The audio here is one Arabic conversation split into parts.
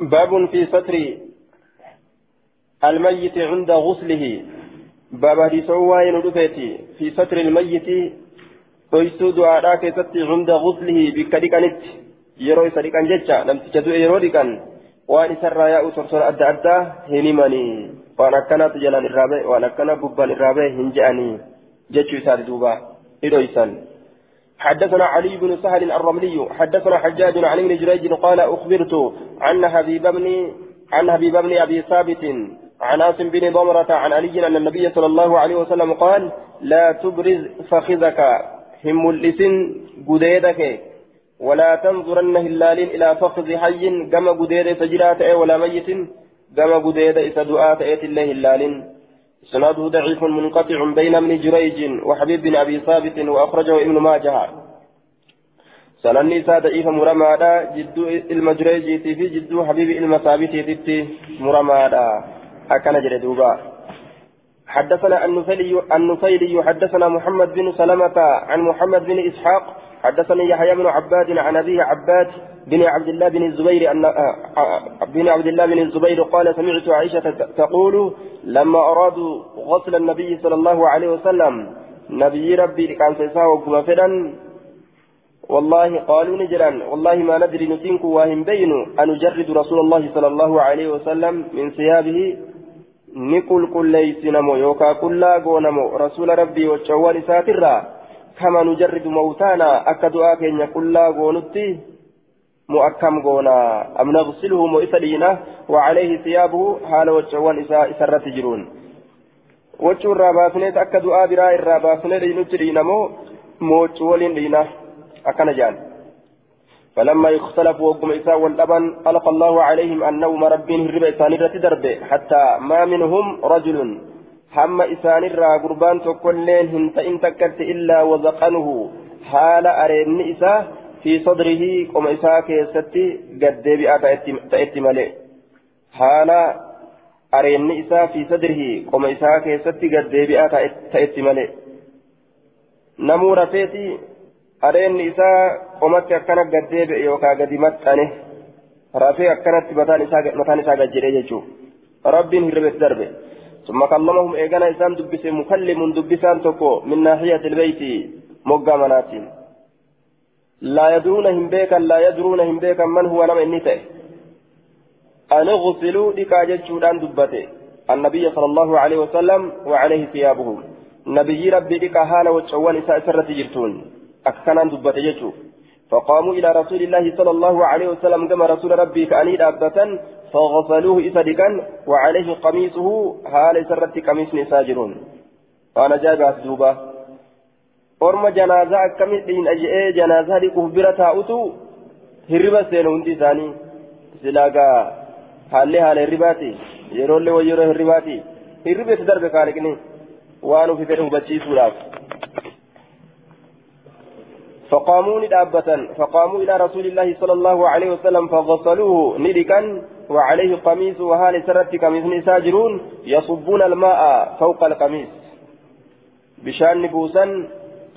باب في ستر الميت عند غسله باب حديث وين ودفيتي في ستر الميت toysuu du'aadhaa keessatti hunda guslihi bikka dhiqanitti yeroo isa dhiqan jecha namticha du'e yeroo dhiqan waan isarraa yaa'u sorsora adda addaa hin himanii waan akkanaatu jalaan irraa ba'e waan akkana gubbaan irraa حدثنا علي بن سهل الرملي حدثنا حجاج عن ابن جريج قال أخبرت عن حبيب بن عن حبيب بن أبي ثابت عن عاصم بن ضمرة عن علي أن النبي صلى الله عليه وسلم قال لا تبرز فخذك هم ملئسن قديدك ولا تنظرن هلال إلى فخذ حي كما قديد سجرات ولا ميت كما قديد إسدعات أيت الله هلال. سناده ضعيف منقطع بين ابن جريج وحبيب بن أبي ثابت وأخرجه ابن ماجه. سنني ساد إيف مرمادا جدو المجريج في جدو حبيب المثابت في مرمادا. أكن جردوبا حدثنا النفيلي النفيلي حدثنا محمد بن سلمة عن محمد بن إسحاق حدثني يحيى بن عباد عن أبيه عباد بن عبد الله بن الزبير أن بن عبد الله بن الزبير قال سمعت عائشة تقول لما أرادوا غسل النبي صلى الله عليه وسلم نبي ربي كان سيساوى كما والله قالوا نجرا والله ما ندري نتنك واهم بين أن نجرد رسول الله صلى الله عليه وسلم من ثيابه؟ ni qulqulleeysinamo yookaa qullaa goonamo rasuula rabbii wachawwan isaatirraa kama nu qullaa goonutti mu akkam goonaa am nagsiluhu mo isa dhiina wacalayhi siyaabuhu haala wachawwan isaa isarratti jiruun wachuu irraa baasneet akka du'aa biraa irraa baasnee dhiinutti dhiinamoo moochu waliin dhiina akkana jedhan فلما اختلفوا وقم إساء والأبن ألقى الله عليهم النوم ربين هرب إسان درب حتى ما منهم رجل قربان تكلين هنت إن تكت إلا وزقنه حال أرين إساء في صدره قم إساء كيستي قد بيئة تأتي ملئ حال أرين إساء في صدره قم إساء كيستي قد بيئة تأتي ملئ نمور فيتي areenni isaa qomatti akkana gaddeebi'e yookaan gadi maxxane. Rafee akkanatti mataan isaa gad jedhee jechuudha. Rabbiin hirribetti darbe. ثم كلمهم إيجانا إسام دبس مكلم دبسان تكو من ناحية البيت مقا مناتين لا يدرونهم بيكا لا يدرونهم بيكا من هو نم النتائه أن اغسلوا لكا جتشودان دبته. النبي صلى الله عليه وسلم وعليه ثيابهم نبي ربي لكا هالا وتشوان إساء سرة جرتون. أكنان دبت يجو فقاموا إلى رسول الله صلى الله عليه وسلم كما رسول ربي كأني دابة فغسلوه إسدكا وعليه قميصه هال سرت قميص ساجرون أنا جايب دوبا أرمى جنازة كمثلين أجئ جنازة لكهبرة أتو هربا سينو انتي ثاني. سلاقا haalli haala hirribaati yeroollee wayyeroo hirribaati hirribeetti darbe kaaliqni waan ufi fedhe hubachiisuudhaaf فقاموا ندابة فقاموا إلى رسول الله صلى الله عليه وسلم فغسلوه ندكا وعليه قميص وهال سرت قميص ساجرون يصبون الماء فوق القميص. بشان نبوسا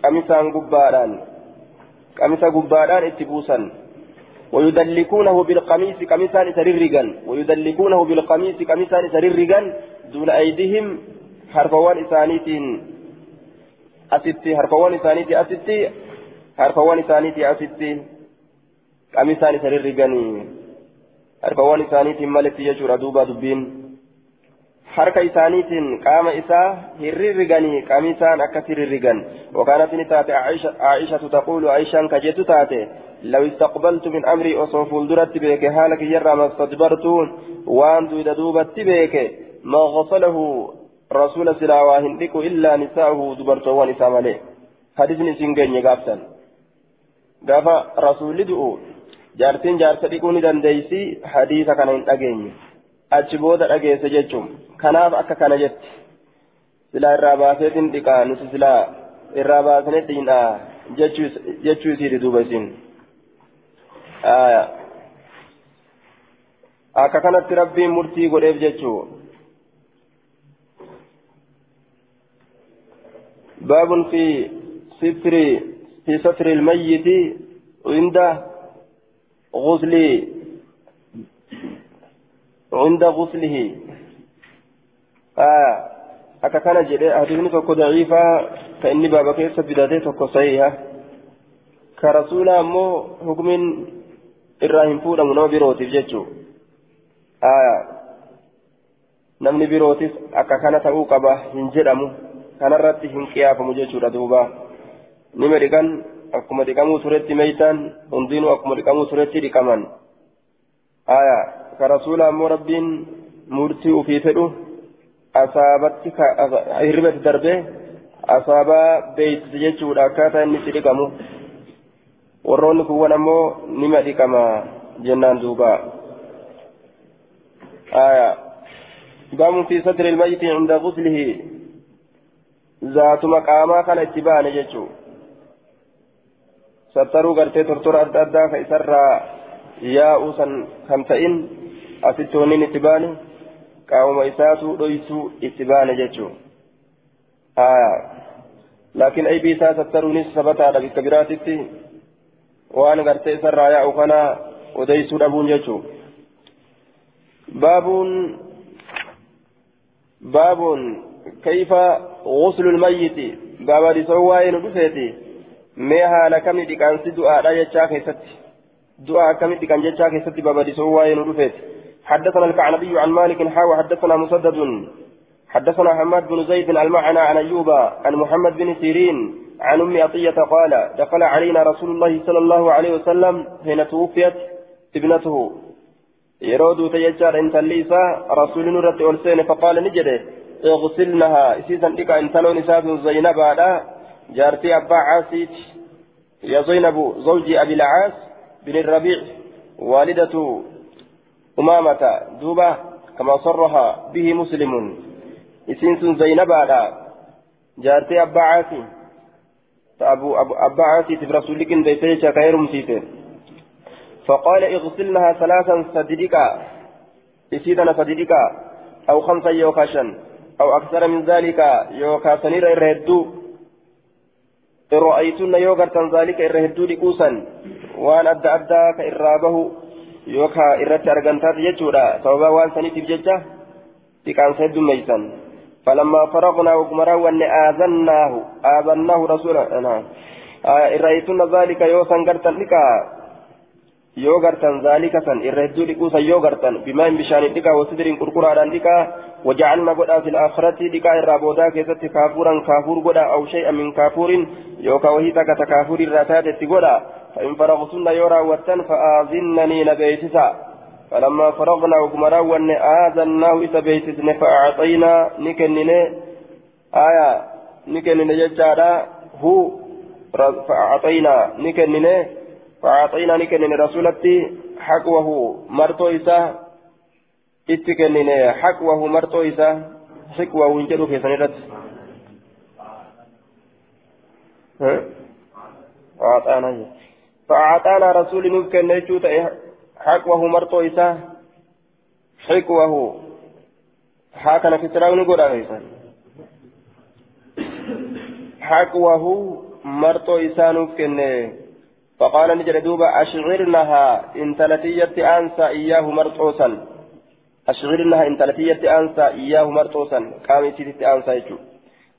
قميصا قباران. قميصا قباران اتبوسا ويدلكونه بالقميص قميصا سررقا ويدلكونه بالقميص قميصا سررقا دون أيديهم حرفوان إسانيتين. أستي حرفوان إسانيتي أستي harfawwan isaaniitii asitti qamisaan isa harfawwan isaaniitiin maletti jechuudha duuba dubbiin? Harka isaaniitiin qaama isaa hirrirriganii qamisaan akkasi rirrigan وكانت نتات عائشة, عائشة تقول عائشة كجت تاتي لو استقبلت من أمري أصوف الدرت بك هالك يرى ما استدبرت وأن دوبت بك ما غسله رسول سلاواهن إلا نساءه دبرت ونساء مليه حديثني سنجن يقابسن gaafa rasuulli du'u jaartiin jaarsa dhiquu ni dandeeysi hadiisa kana hin dhageenye. Achi booda dhageesse jechuun kanaaf akka kana jetti. Silaa irraa baaseetiin dhiqaa nuti silaa irraa baasanii dhiinaa jechuu isiiti duuba isiin akka kanatti rabbiin murtii godheef jechuu. Baabun fi sitri fi satri ilmayyiti inda غسل عند غسله آه hadiisni tokko daciifaa ka inni baaba keessa bidatee tokko sahiha ka rasuula ammoo hukumiin irraa hin fuudhamu nama birootiif jechuu namni birootis akka kana ta'uu qaba hin jedhamu kanarratti hin qiyaafamu jechuudha duuba nima dhiqan akkuma dhiqamuu turetti meeytaan hundinuu akkuma dhiqamuu turetti dhiqaman ka rasuula ammoo rabbiin murtii ufii fedhu asaabatti hirribatti darbee asaabaa beeksise jechuudha akkaataa inni itti dhiqamu warroonni kuwwan ammoo nima dhiqama jennaan duuba باب في ستر الميت عند غسله ذات مقاما كان اتباعا يجو ستروا قرتي ترتر أدى أدى فإسر ياء سن خمسين أستونين اتباعا qaawuma isaatu dhoysuu itti baane jechuun laakiin aybii isaa sattaruunis sabataadha bikka biraatitti waan gartee isarraa yaa'u kana odeysuu dhabuun jechuun baabuun baabuun kayfa ghuslul mayyiti baabadisoo waa'ee nu dhufeeti mee haala kami dhiqaansi du'aadha jechaa keessatti. Du'aa akkami dhiqan jechaa keessatti baabadisoo waa'ee nu dhufeeti حدثنا الكعنبي عن مالك حاوى حدثنا مسدد حدثنا حماد بن زيد المعنى عن أيوب عن محمد بن سيرين عن أم عطية قال دخل علينا رسول الله صلى الله عليه وسلم حين توفيت ابنته يرود تيجار انت ليسا رسول نورة فقال نجده اغسلنها اسيسا لك ان تلون نساء زينب جارتي أبا عاسيت يا زينب زوجي أبي العاص بن الربيع والدة أمامة دوبة كما صرها به مسلم. إسنس زينب على جارتي أبا عاصي فأبو أبو أبا عاصي برسولك ديتيشا خير مسيته فقال اغسلنها ثلاثا صديقا. إسيدنا صديقا. أو خمسا يوكاشا أو أكثر من ذلك يوكا سنير رأيتن يوغرتا ذلك الرهدو لكوسا وأن أدى أدى كإرابه yookaan irratti argantaati jechuudha sababa waan saniitiif jecha dhiqaansa heddummeeysan فلما فرغنا وكما وأن آذناه. آذناه رسولا. إرأيتن ذلك يوسا قرتا لك. Yoo gartan zaalika san irra hedduu dhiquusan yoo gartan bimaan bishaanii dhiqaa wasidiriin qurquraadhaan dhiqaa wajacalna godhaa fil aakhirati dhiqaa irraa boodaa keessatti kaafuuran kaafuur godhaa aw shay'a min kaafuurin yookaan wahii takka ta kaafuur irraa taatetti godhaa فإن فرغتن يورا وتن فآذنني نبيتسا فلما فرغنا وكما ون آذناه إذا بيتسن فأعطينا نكنن آية نكنن ججارا هو فأعطينا نكنن فأعطينا نكنن رسولتي حقوه مرتو إسا. اتكنن حقوه مرتو إسا. حقوه انجلو في سنرد ها؟ أعطانا فأعطانا رسول نبكى نجوت حقوه مرتو إسا. حقوه. حاكنا في سراو نقول حقوه مرتو إسا نبكى فقال نجد دوبا أشعرنها إن تلتيت أنسى إياه مرتوسا أشعرنها إن تلتيت أنسى إياه مرتوسا قام يتيت أنسى يجو.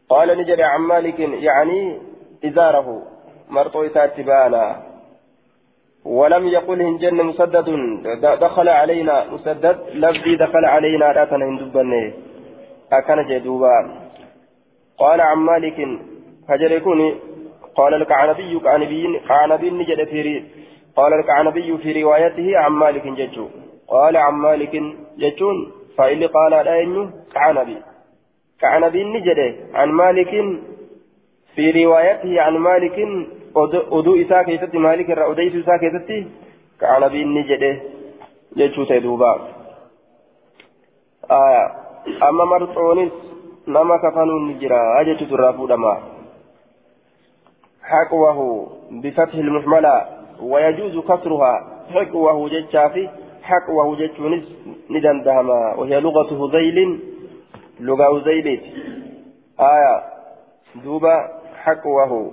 قال نجد عن مالك يعني إزاره مرتو تبانا ولم يقل هنجن مسدد. دخل علينا مسدد. لفظي دخل علينا راتنا هندبني. أكن جدوبا. قال عن مالك. فجر يكون قال الكعنبي كعنبي كعنبي نجد في قال الكعنبي في روايته عن مالك ججو قال عن مالك ججون فإلي قال لا كعنبي كعنبي نجد عن مالك في روايته عن مالك keessatti maalik irraa odeysu isaa keessatti ka'anabiin ni jedhe jechuu ta'e duuba amma marxoonis nama kafanuun ni jira jechuutu irraa حقوه بفتح المحملة ويجوز كسرها. حقوه جتشافي حقوه جتشونس ندم دهما. وهي لغة هذيل لغة هذيل. آية. دوبا حقوه.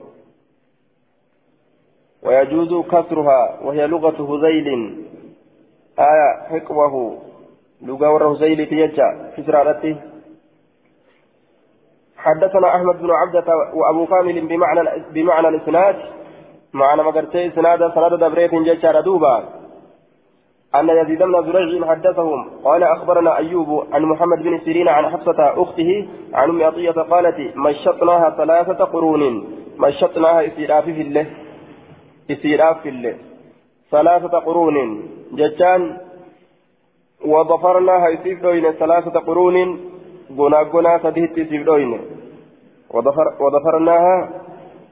ويجوز كسرها. وهي لغة هذيل. آية. حقوه. هزيلي تيجا في سرارتي حدثنا أحمد بن عبدة وأبو كامل بمعنى بمعنى الإسناد. معنى مقرتي إسناد سند دبريت جيشار دوبا. أن يزيد بن زريع حدثهم قال أخبرنا أيوب عن محمد بن سيرين عن حفصة أخته عن أم عطية قالت مشطناها ثلاثة قرون. مشطناها إسيراف في الله. إسيراف في الله. ثلاثة قرون. جتان. وضفرناها إسيف ثلاثة قرون. سديت إسيف دوين وضفر وضفرناها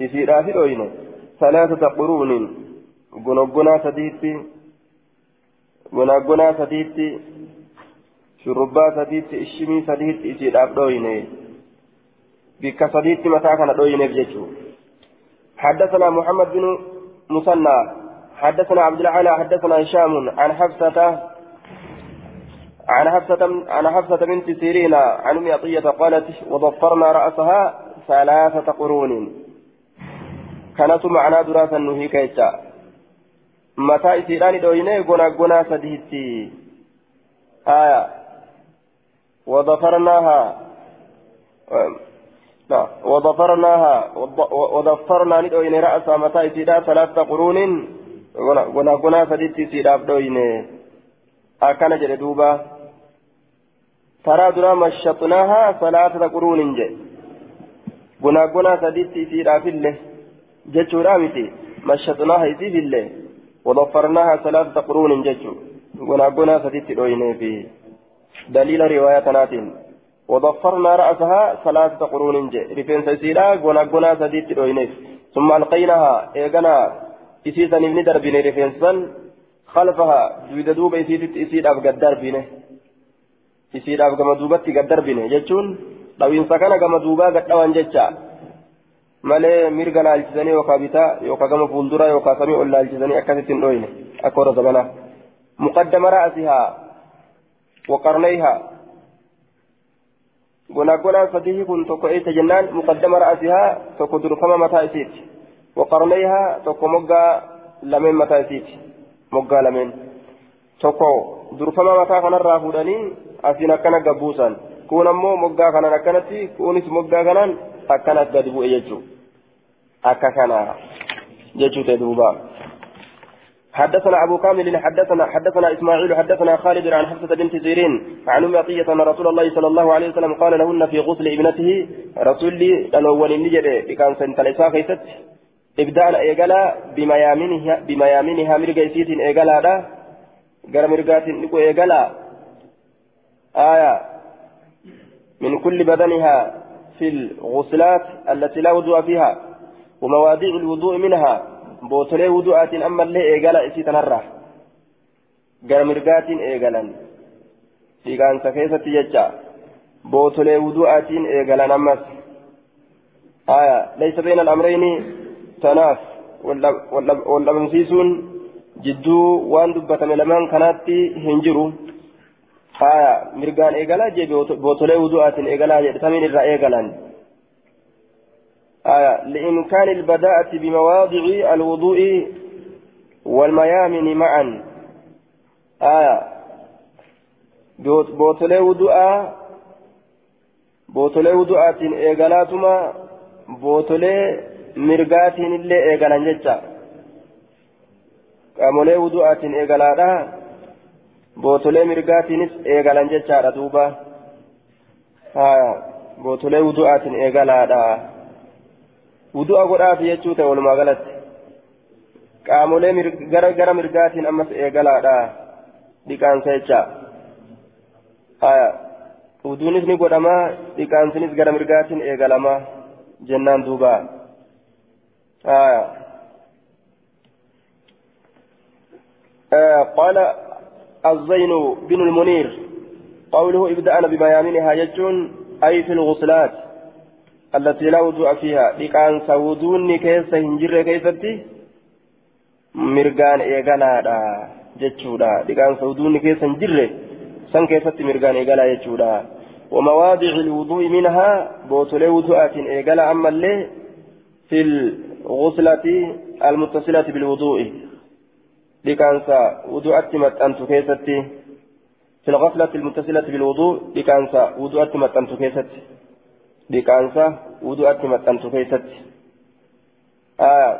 إسيراف دوين ثلاثة قرون غنا غنا سديت gonaagonaa sadiitti shurrubbaa sadiitti ishimii sadiitti isiidhaaf dhooyine bikka sadiitti mataa kana dhooyineef jechuu حدثنا محمد بن مثنى حدثنا عبد العالى حدثنا هشام عن حفصة عن حفصة عن حفصة بنت سيرين عن أم عطية قالت وضفرنا رأسها ثلاثة قرون. كانت معنا دراسة نهيك mataa isiidhaan dhooyine gona gonaa sadiitti aya وضفرناها. وضفرناها. وضفرنا ندوين رأسها متى سيدا ثلاثة قرون. غنا غنا سديتي سيدا بدوين أكن جل قرون جي غنا غنا سديتي سيدا في الله جتشورا متي مشطناها يسي في الله وضفرناها ثلاثة قرون ججو قنا قنا ستيت في دليل رواية ناتين وضفرنا رأسها ثلاثة قرون جي رفين سيسيرا قنا قنا ستيت ثم ألقيناها إيقنا إسيسا نبني دربين رفين سن خلفها دويد دوبا إسيسيت إسيد أبقى دربين إسيد أبقى مدوبتي قد دربين ججون لو إنسا كما دوبا قد دوان ججا malee mirga laalchisanii yookaan bitaa yookaan gama fuulduraa yookaan samii ol laalchisanii akkasitti hin dhooyne akka warra zamanaa muqaddama ra'asihaa waqarneeyhaa gonaagonaan sadii kun tokko eessa jennaan muqaddama ra'asihaa tokko durfama mataa isiiti waqarneeyhaa tokko moggaa lameen mataa isiiti moggaa lameen tokko durfama mataa kanarraa fuudhanii asiin akkana gabbuusan. Kun ammoo moggaa kanaan akkanatti kunis moggaa kanaan akkanas gadi bu'e jechuudha. akka kana جيتشوت دوبا حدثنا أبو كامل حدثنا حدثنا إسماعيل حدثنا خالد عن حفصة بنت زيرين عن أم عطية أن رسول الله صلى الله عليه وسلم قال لهن في غسل ابنته رسولي الأول نجد كان سنتلسا خيست إبداء إيقالا بميامنها بميامنها مرقيسيت إيقالا قال مرقات نكو إيقالا آية من كل بدنها في الغسلات التي لا وضوء فيها ومواضيع الوضوء منها بوتلي وضوءات أما اللي إيقالا إسي تنرى قرمرقات إيقالا في كان سكيسة يجا بوتلي وضوءات إيقالا أمس آية ليس بين الأمرين تناف واللمسيسون jidduu waan dubbatame lamaan kanaatti hin jiru haya mirgaan eegalaa jee bootolee wudu'aatiin eegalaa jedhe samiin irraa eegalan آية لإمكان البداءة بمواضع الوضوء والميامن معا آية بوتلي وضوء بوتلي وضوءات إيغالاتما بوتلي مرقات اللي إيغالان جتا قامولي وضوءات إيغالادا بوتلي مرقاتينس إيغالان جتا دوبا آية بوتلي وضوءات إيغالادا wudu'a godhaaf jechuu ta'e walumaa galatti qaamolee gara gara mirgaatiin ammas eegalaadha dhiqaansa jecha haya wuduunis ni godhamaa dhiqaansinis gara mirgaatiin eegalamaa jennaan duuba haya قال الزين بن المنير. قوله ابدأنا بميامنها jechuun أي في الغسلات التي لا وضوء فيها. لكان سودوني كيس هنجر كيستي مرغان إيغالا جتشودا. لكان سودوني كيس هنجر سن كيستي مرغان إيغالا جتشودا. ومواضع الوضوء منها بوتولي وضوءات إيغالا أما اللي في الغسلة المتصلة بالوضوء. لكان وضوءات متأنت كيستي في الغفلة المتصلة بالوضوء بكانسا وضوءات متنت كيست بكانسا وضوءات متنت كيست آه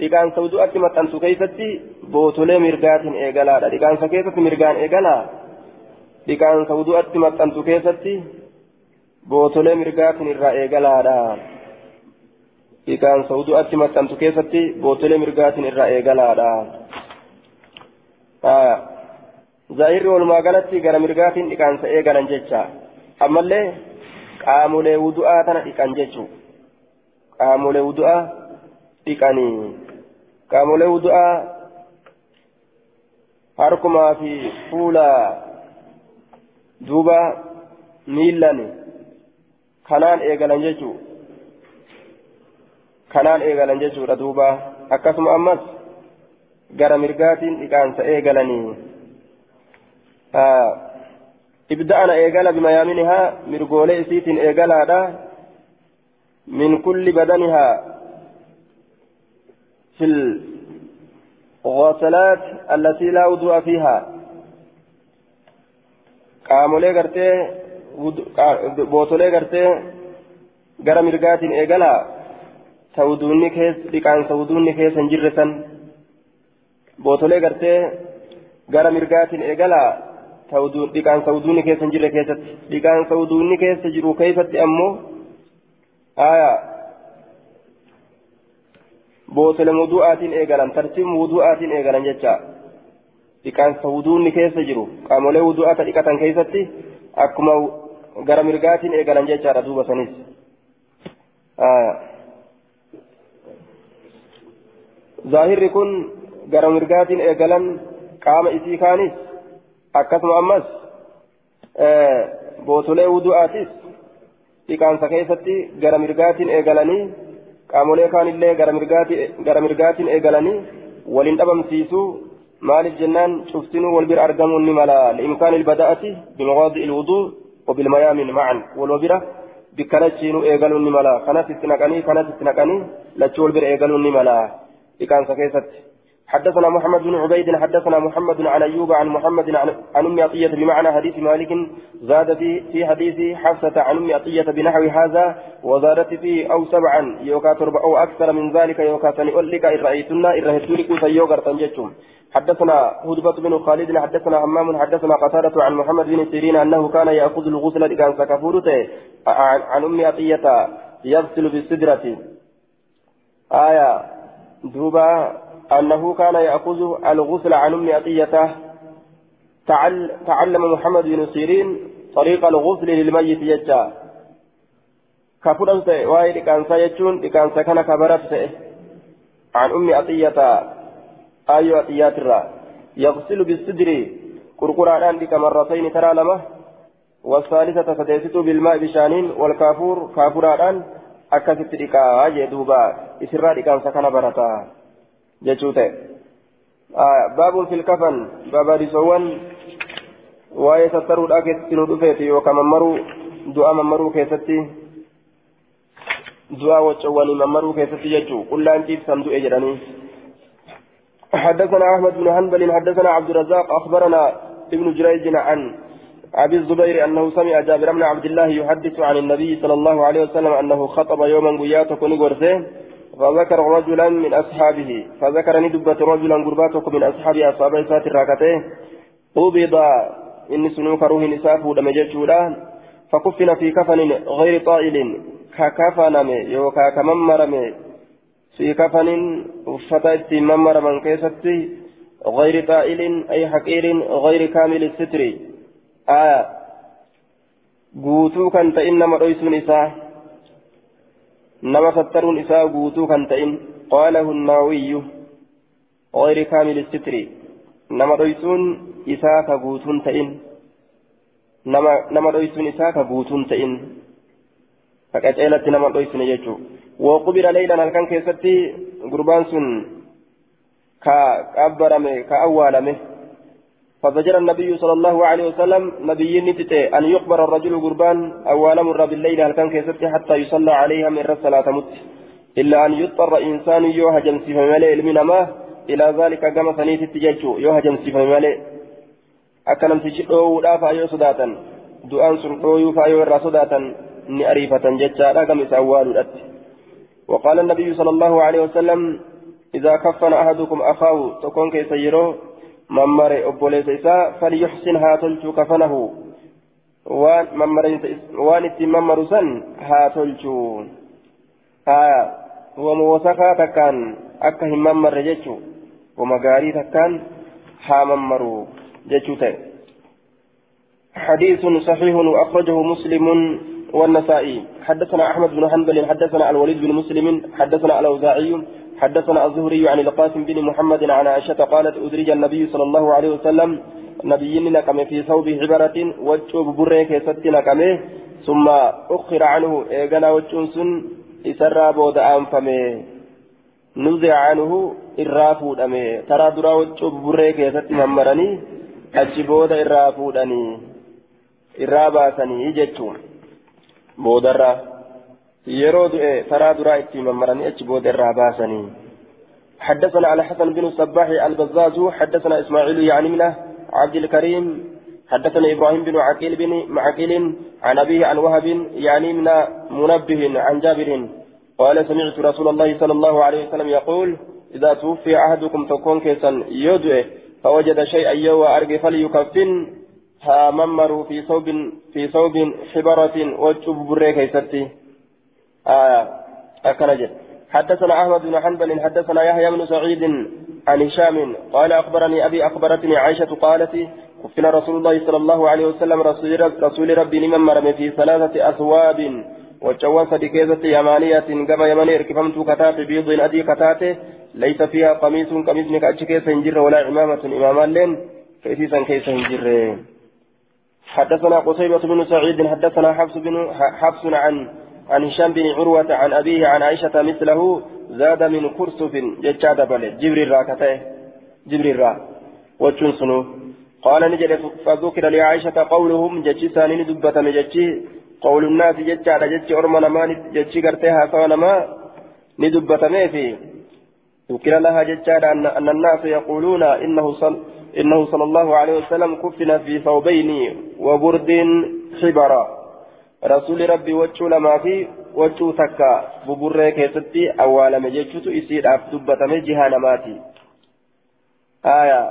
dhiqaansa wudu'atti maxxantu keessatti bootolee mirgaatiin eegalaadha dhiqaansa keessatti mirgaan eegalaa dhiqaansa wudu'atti maxxantu keessatti bootolee mirgaatiin irraa eegalaadha dhiqaansa wudu'atti maxxantu keessatti bootolee mirgaatiin irraa eegalaadha zaahirri walumaa galatti gara mirgaatiin dhiqaansa eegalan jecha ammallee qaamolee wudu'aa tana dhiqan jechuu qaamolee wudu'aa dhiqanii qaamolee wudu'aa harkumaa fi fuula duuba miillan kanaan eegalan jechuu kanaan eegalan jechuudha duuba akkasuma ammas gara mirgaatiin dhiqaansa eegalanii ibda'ana eegala bimayaaminihaa mirgoolee isiitiin eegalaadha min kulli badanihaa في الغسلات التي لا وضوء فيها qaamolee gartee bootolee gartee gara mirgaatiin eegalaa ta wuduunni keessa dhiqaansa wuduunni keessa hin jirre san bootolee gartee gara mirgaatiin eegalaa ta dhiqaansa wuduunni keessa hin jirre keessatti dhiqaansa wuduunni keessa jiru keessatti ammoo aayaa bootole wudu'aatiin eegalan tartiib wudu'aatiin eegalan jecha dhiqaansa wuduunni keessa jiru qaamolee wudu'aata dhiqatan keessatti akkuma gara mirgaatiin eegalan jechaadha duuba sanis zaahirri kun gara mirgaatiin eegalan qaama isii kaanis akkasuma ammas bootolee wudu'aatis dhiqaansa keessatti gara mirgaatiin eegalanii qaamolee kaanillee gara mirgaatiin eegalanii waliin dhabamsiisuu maaliif jennaan cuftinuu wal bira argamuun ni mala liimkaani ilbada'ati bimawaadi ilwuduu وبالميامن معا والوبرة بكنتشينو ايغالون نملا كانت استنقني كانت استنقني لتشول بر ايغالون نملا إكان سكيست حدثنا محمد بن عبيد حدثنا محمد عن أيوب عن محمد عن أم عطية بمعنى حديث مالك زاد في في حديث حفصة عن أم عطية بنحو هذا وزادت فيه أو سبعا يوكا أو أكثر من ذلك يوكا سنئلك إن رأيتنا إن رأيتونك سيوغر تنجتم حدثنا هدبة بن خالد حدثنا همام حدثنا قتادة عن محمد بن سيرين أنه كان يأخذ الغسل كان سكفورته. عن أم عطية يغسل بالسدرة. آية دوبا أنه كان يأخذ الغسل عن أم عطية تعلم محمد بن سيرين طريق الغسل للميت يجا. كفرنت وايد كان سيجون كان سكن كبرت عن أم عطية أي عطيات الرا يغسل بالصدر كركران بك مرتين ترى لمه والثالثة سديست بالماء بشانين والكافور كافران أكثت لك دوبا. إسرار كان سكن برتا. جتوته آه باب في الكفن باب رسوان sattaruudha keessatti nu dhufeeti yookaan mammaruu du'a mammaruu keessatti du'a waccawwanii mammaruu keessatti jechuu qullaan ciibsan du'e jedhanii حدثنا أحمد بن حنبل حدثنا عبد الرزاق أخبرنا ابن جريج عن أبي الزبير أنه سمع جابر بن عبد الله يحدث عن النبي صلى الله عليه وسلم أنه خطب يوما قياتك نقرسه فذكر رجلا من أصحابه. فذكر ندبة رجلا قرباتك من أصحاب أصحاب سات الراكتين قبض. إن سنوك روح نساف ولم يجتشولا فكفن في كفن غير طائل. ككفن يوكا كممرم. في كفن فتأت ممر من كيستي. غير طائل أي حقير غير كامل الستر. آية قوتو كان إنما رئيس نساء. نما سترون إساء قوتو كان تئن قاله النووي غير كامل الستر نما رئيسون إساء كقوتون تئن نما نما رئيسون إساء كقوتون تئن فكأجلت نما رئيسون يجو وقبر ليلا هل كيستي قربان سن كأبرمه كأوالمه فزجر النبي صلى الله عليه وسلم نبي نتتي أن يقبر الرجل قربان أول مر بالليل هل كان كيستي حتى يصلى عليها من الصلاة مت إلا أن يضطر إنسان يوها جمسي فمالي من ما إلى ذلك كما سنيت التججو يوها جمسي فمالي. dhoowwuudhaaf yoo sodaatan du'aan sun dhooyuufaa yoo irraa sodaatan ni ariifatan jechaadha gam isa awwaaluudhatti وقال النبي صلى الله عليه وسلم إذا كفن أحدكم أخاه تكون ممر أبوليس إساء فليحسن هاتلت كفنه وان وان ممر سن هاتلت آية وموسخا تكان أكا هم ممر جيتشو. ومغاري تكان ها ممرو جيتشو حديث صحيح وأخرجه مسلم والنسائي. حدثنا أحمد بن حنبل حدثنا الوليد بن مسلم حدثنا الأوزاعي حدثنا الزهري عن القاسم بن محمد عن عائشة قالت أدرج النبي صلى الله عليه وسلم نبي نكم في ثوب عبرة وجوب بريك ست نكم ثم أخر عنه إيغنا وجنسن إسرى بود أنفمه. نزع عنه إرافو دمه ترى درا وجوب بريك ست ممرني أجبود إرافو دني إراباسني جتون بودرا duraa itti mammaranii achi booda irraa baasanii. حدثنا على حسن بن الصباح البزاز حدثنا إسماعيل يعني من عبد الكريم حدثنا إبراهيم بن عقيل بن معقيل عن أبيه عن وهب يعني من منبه عن جابر. قال سمعت رسول الله صلى الله عليه وسلم يقول إذا توفي أحدكم تكون كيسا يدعي فوجد شيئا يوى أرجي فليكفن. ها ممروا في ثوب في ثوب حبرة وجب بريك آية. أكنجد حدثنا أحمد بن حنبل حدثنا يحيى بن سعيد عن هشام قال أخبرني أبي أخبرتني عائشة قالت كفنا رسول الله صلى الله عليه وسلم رسول, رسول ربي لمن مرم في ثلاثة أثواب وجوان صديقيزة يمانية كما يماني اركفمت كتات بيض أدي كتاته ليس فيها قميص قميص نكاتش كيس هنجر ولا عمامة إماما لين. كيسيسا كيس هنجر حدثنا قصيبة بن سعيد حدثنا حفص بن حفص عن عن هشام بن عروة عن أبيه عن عائشة مثله زاد من كرسف ججاد بل جبريل راكته جبريل را. وجنسنو قال نجد فذكر لعائشة قولهم ثاني دبة مججي. قول الناس ججاد ججي أرمنا ما ججي قرتها فانما ندبة ميفي. ذكر لها ججاد أن, أن الناس يقولون إنه صل إنه صلى الله عليه وسلم كفن في ثوبين وبرد خبرا. رسول ربي وجو لما في وجو تكا ببره كيستي أولا مجيشتو إسير أفدبة مجيها نماتي آية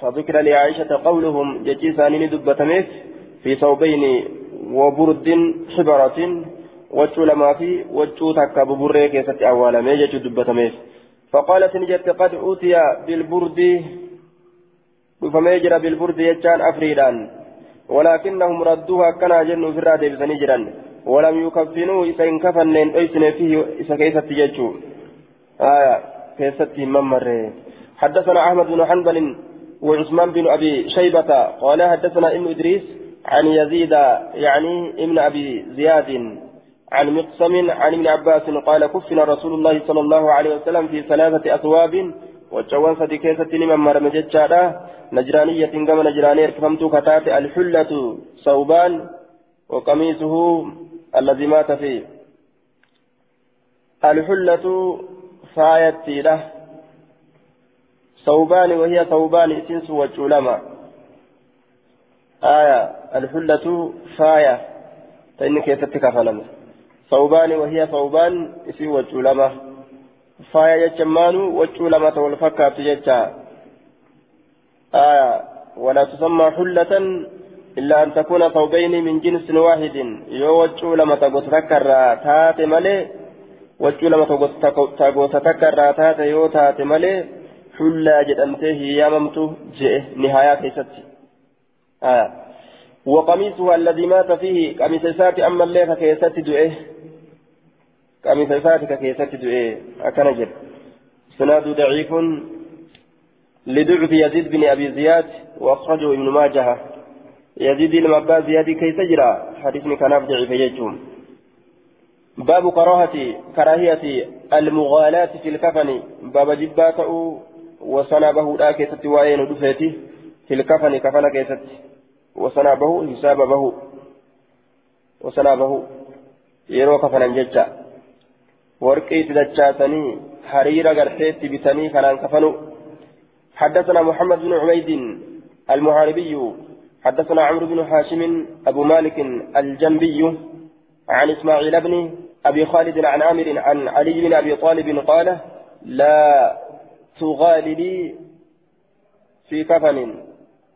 فذكر لعائشة قولهم ججي ثانين دبة في ثوبين وبرد حبرة وجو لما في وجو تكا ببره كيستي أولا مجيشتو دبة فقالت نجت قد أوتي بالبرد فميجر بالبرد يجان أفريدان ولكنهم ردوها كنا جنوا في الرادة بسنجرا ولم يكفنوا إذا انكفن أيسن فيه إذا كيست تججوا آية كيست ممر حدثنا أحمد بن حنبل وعثمان بن أبي شيبة. قال حدثنا ابن إدريس عن يزيد يعني ابن أبي زياد عن مقسم عن ابن عباس قال كفنا رسول الله صلى الله عليه وسلم في ثلاثة أثواب وجوان صدي كيست لمن مرم جتشادا نجرانية كما نجرانية كفمت كتات الحلة صوبان وقميصه الذي مات فيه الحلة فايتي له صوبان وهي صوبان إسنس وجولما آية الحلة فاية فإن كيست كفلم صوبان وهي صوبان إسي وجولما faaya jecha maanu waccuu lamata wal fakkaatu jecha آية ولا تسمى حلة إلا أن تكون ثوبين من جنس واحد. يو وجو لما تقول تذكر تات ملي وجو لما تقول تذكر تات يو تات ملي حلة جدمته ياممت جئ نهاية كيستي. آية وقميصها الذي مات فيه قميص ساتي أما الليل كيستي دؤه قميص ساتي كيستي دؤه أكن جد. سناد ضعيف لضعف يزيد بن أبي زياد وأخرجه ابن ماجه. يزيد المبا زياد كي تجرى؟ حديثني كان ضعيف يجوم. باب كراهة كراهية المغالاة في الكفن. باب جباته وصنبه لا كيست وين دفيته في الكفن كفن كيست وصنبه حسابه. وصنبه يرو كفن ججا. ورقي تدجاتني حرير غرتيت بتني كان كفنوا حدثنا محمد بن عبيد المحاربي حدثنا عمرو بن حاشم أبو مالك الجنبي عن إسماعيل بن أبي خالد عن عامر عن علي بن أبي طالب قال لا تغالي لي في كفن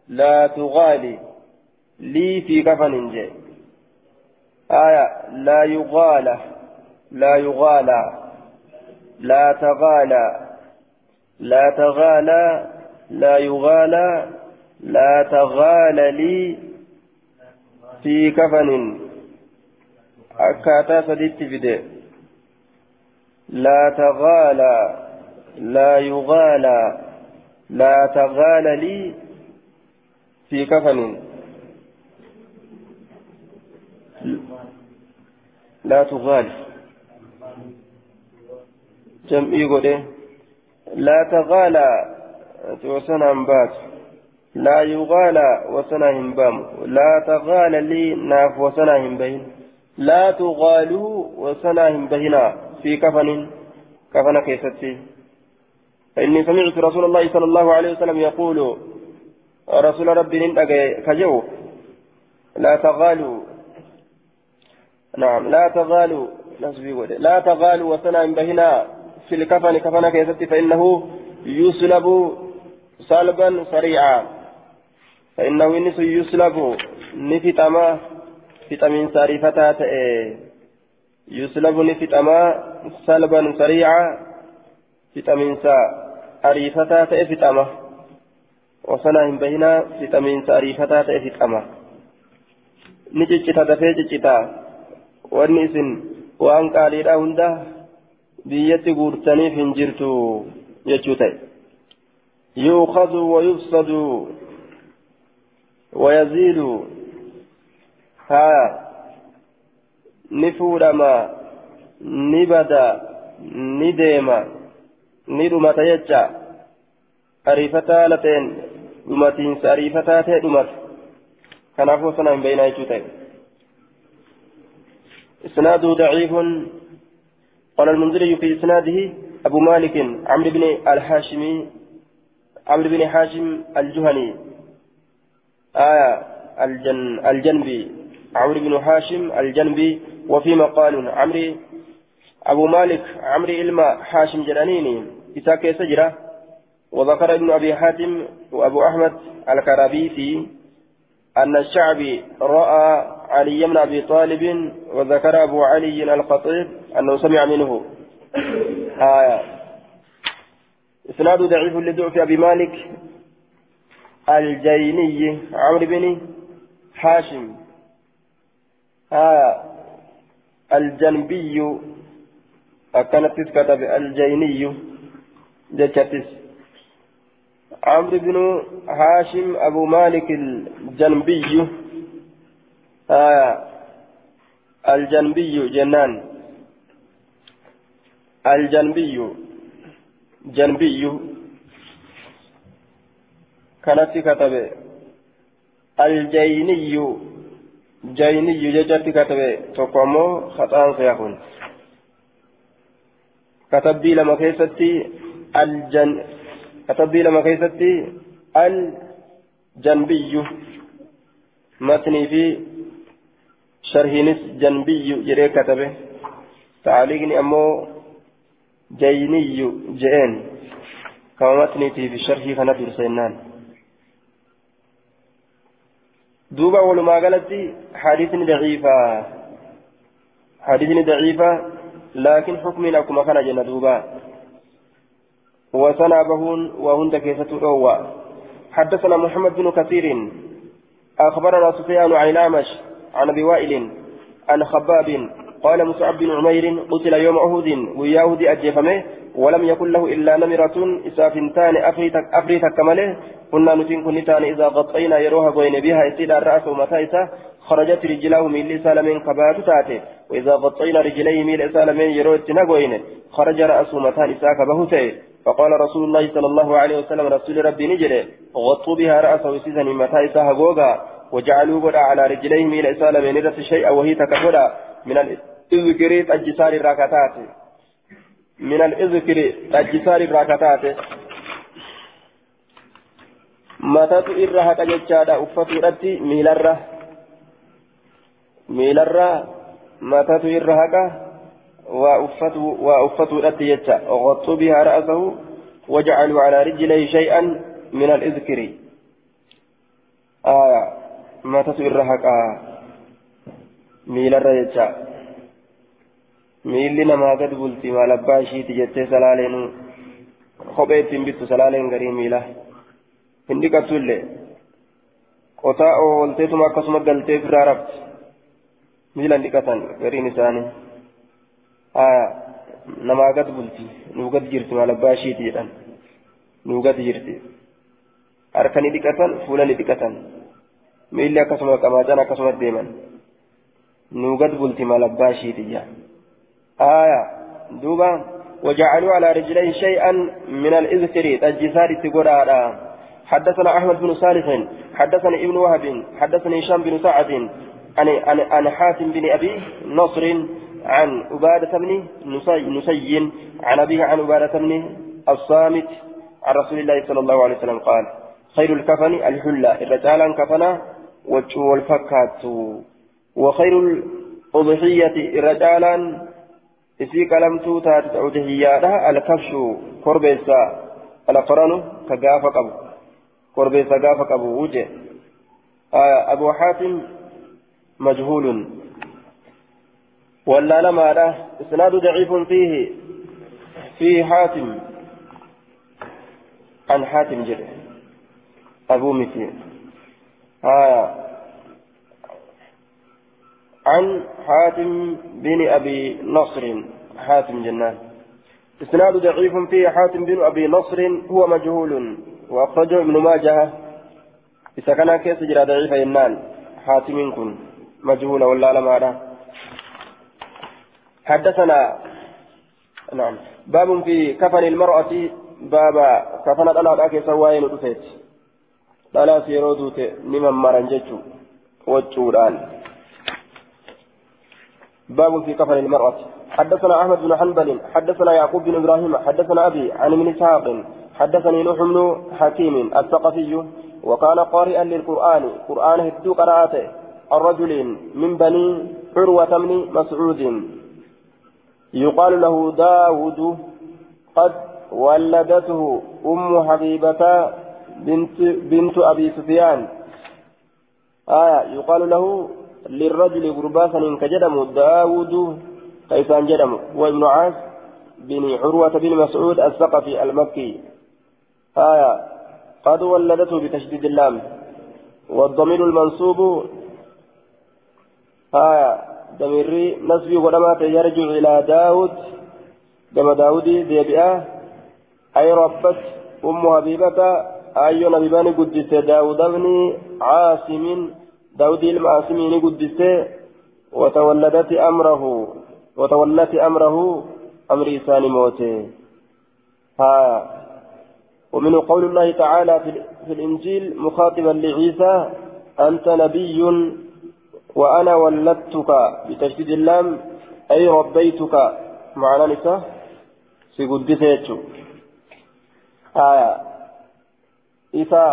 لا تغالي لي في كفن جي آية لا يغالى لا يغالى لا تغالى لا تغالى لا يغالى لا تغالى لي في كفن. أكاتا سديت فيدي لا تغالى لا يغالى لا تغالى لي في كفن. لا تغالي. جمعي قده. لا تغالى وسنا بات. لا يغالى وسنا همبام لا تغالى لي ناف وسنا همبين لا تغالوا وسنا همبهنا في كفن. كفن كيستي. فإني سمعت رسول الله صلى الله عليه وسلم يقول رسول ربي كجو. لا تغالوا نعم لا تغالوا لا تغالوا وسنا همبهنا في الكفن كفن كيست فإنه يسلب سلبا سريعا. فإنه إنس يسلب نفتما فتمين سارفتا يسلب نفتما سلبا سريعا فتمين سارفتا فتما وصنا هم بهنا فتمين سارفتا فتما نججتا دفي ججتا وانيسن وان قاليدا هنده biyyatti guurtaniif hin jirtu jechuu ta'e yuukhadu wayufsadu wayaziidu haa ni fuudhama ni bada ni deema ni dhumata jecha ariifataa ta'e dhumata kanaafuu sana hin beeynaa jechuu ta'e isnaaduu daciifun قال المنذري في إسناده أبو مالك عمرو بن الحاشمي عمرو بن حاشم الجهني. آية الجن الجنبي. عمرو بن حاشم الجنبي. وفي مقال عمرو أبو مالك عمرو إلما حاشم جلانيني إساك سجرة وذكر ابن أبي حاتم وأبو أحمد الكرابيسي أن الشعبي رأى علي بن أبي طالب وذكر أبو علي الخطيب أنه سمع منه. آية. إسناد ضعيف لضعف أبي مالك الجيني عمرو بن حاشم آية. الجنبي. أكنت كتب الجيني. جتتس عمرو بن هاشم أبو مالك الجنبي. آية الجنبي جنان. الجنبي جنبي. كانت كتب الجيني جيني ججت كتب تقومو خطان سيكون كتبدي لما كيستي الجن كتبدي لما كيستي الجنبي. متني في شرهنس جنبي جري كتبه تعليقني أمو جيني جئين كما متني في شرحي كان درسينان دوبا ولما قالت حديث ضعيفة حديث ضعيفة لكن حكم لكم كان جنة دوبا وسنا بهون وهند كيسة حدثنا محمد بن كثير أخبرنا سفيان عن الأعمش عن أبي وائل عن خباب قال مصعب بن عمير قتل يوم أهود ويهود أجفمه ولم يكن له إلا نمرة إسافنتان أفريتك كمله كنا نتين كنتان إذا غطينا يروها قوين بها إسيد الرأس ومتايسة. خرجت رجلاه من لسان من قبات تاتي. وإذا غطينا رجليه من لسان من يروه التنقوين خرج رأسه متان إساك بهتي فقال رسول الله صلى الله عليه وسلم رسول ربي نجري غطوا بها رأسه سيزن متى إساها غوغا وجعلوا قد على رجليه من إسال من رأس شيئا وهي تكفر من الإذكر الجسار الراكتات من الإذكر الجسار الراكتات irra haqa jechaadha uffatuudhatti miilarra miilarra matatu irra haqa waa uffatu waa uffatuudhatti jecha oqoxxuu bihaa ra'asahu wajacaluu calaa rijlihi shay'an min al-izkiri aya jecha miilli namaa gad bulti maal abbaa ishiiti jettee salaaleenuu kophee ittiin bittu salaaleen garii miila hin dhiqattu illee qotaa oolteetuma akkasuma galtee biraa rafti miila hin dhiqatan gariin isaanii aya namaa gad bulti nuu gad jirti maal abbaa ishiiti jedhan nuu gad jirti harka ni dhiqatan fuula ni dhiqatan miilli akkasuma qamaacaan akkasuma deeman. Nuu gad bulti maal abbaa ishiiti jaa. Aya duuba وجعلوا على رجليه شيئا من الإذكر تجسار تقرأ حدثنا أحمد بن صالح حدثني ابن وهب حدثني هشام بن سعد عن عن عن حاتم بن أبي نصر عن عبادة بن نسي عن أبيه عن عبادة بن الصامت عن رسول الله صلى الله عليه وسلم قال خير الكفن الحلة الرجال كفنا وجه الفكات وخير الأضحية isii qalamtuu taate ta'udhiyyaadha alkabshu korbeessa alaqranu ka gaafa qabu korbeessa gaafa qabu wuje abu xaatim majhuulun ولا لما لا إسناد ضعيف فيه فيه حاتم عن حاتم جري أبو مثي آه. عن حاتم بن أبي نصر. حاتم جنان. إسناد ضعيف فيه حاتم بن أبي نصر هو مجهول وأخرجه ابن ماجه. إذا كان كيس جرى ضعيف ينان حاتم كن. مجهول ولا لما حدثنا نعم. باب في كفن المرأة. بابا كفن الألا أكي سواين ودفت لا سيرو دوت نمن مرنجتو وجودان باب في كفن المرأة حدثنا أحمد بن حنبل حدثنا يعقوب بن إبراهيم حدثنا أبي عن ابن إسحاق حدثني نوح بن حكيم الثقفي وكان قارئا للقرآن قرآن هدو قراءته الرجل من بني عروة بن مسعود يقال له داود قد ولدته أم حبيبة بنت, بنت أبي سفيان. آية يقال له للرجل غرباسا كجدم داود كيسان جدم وابن عاص بن عروة بن مسعود الثقفي المكي. آية قد ولدته بتشديد اللام والضمير المنصوب. آية ضمير نسبي ولما يرجع إلى داود. كما داود ديبئة. أي ربت أم حبيبة أي نبيبان قدت داود بن عاصم داود المعاصمين قدسته وتولدت أمره وتولت أمره أمر إنسان موته ها ومنه قول الله تعالى في الإنجيل مخاطبا لعيسى أنت نبي وأنا ولدتك بتشديد اللام أي ربيتك معنى نساء سيقدسيتشو آية إذا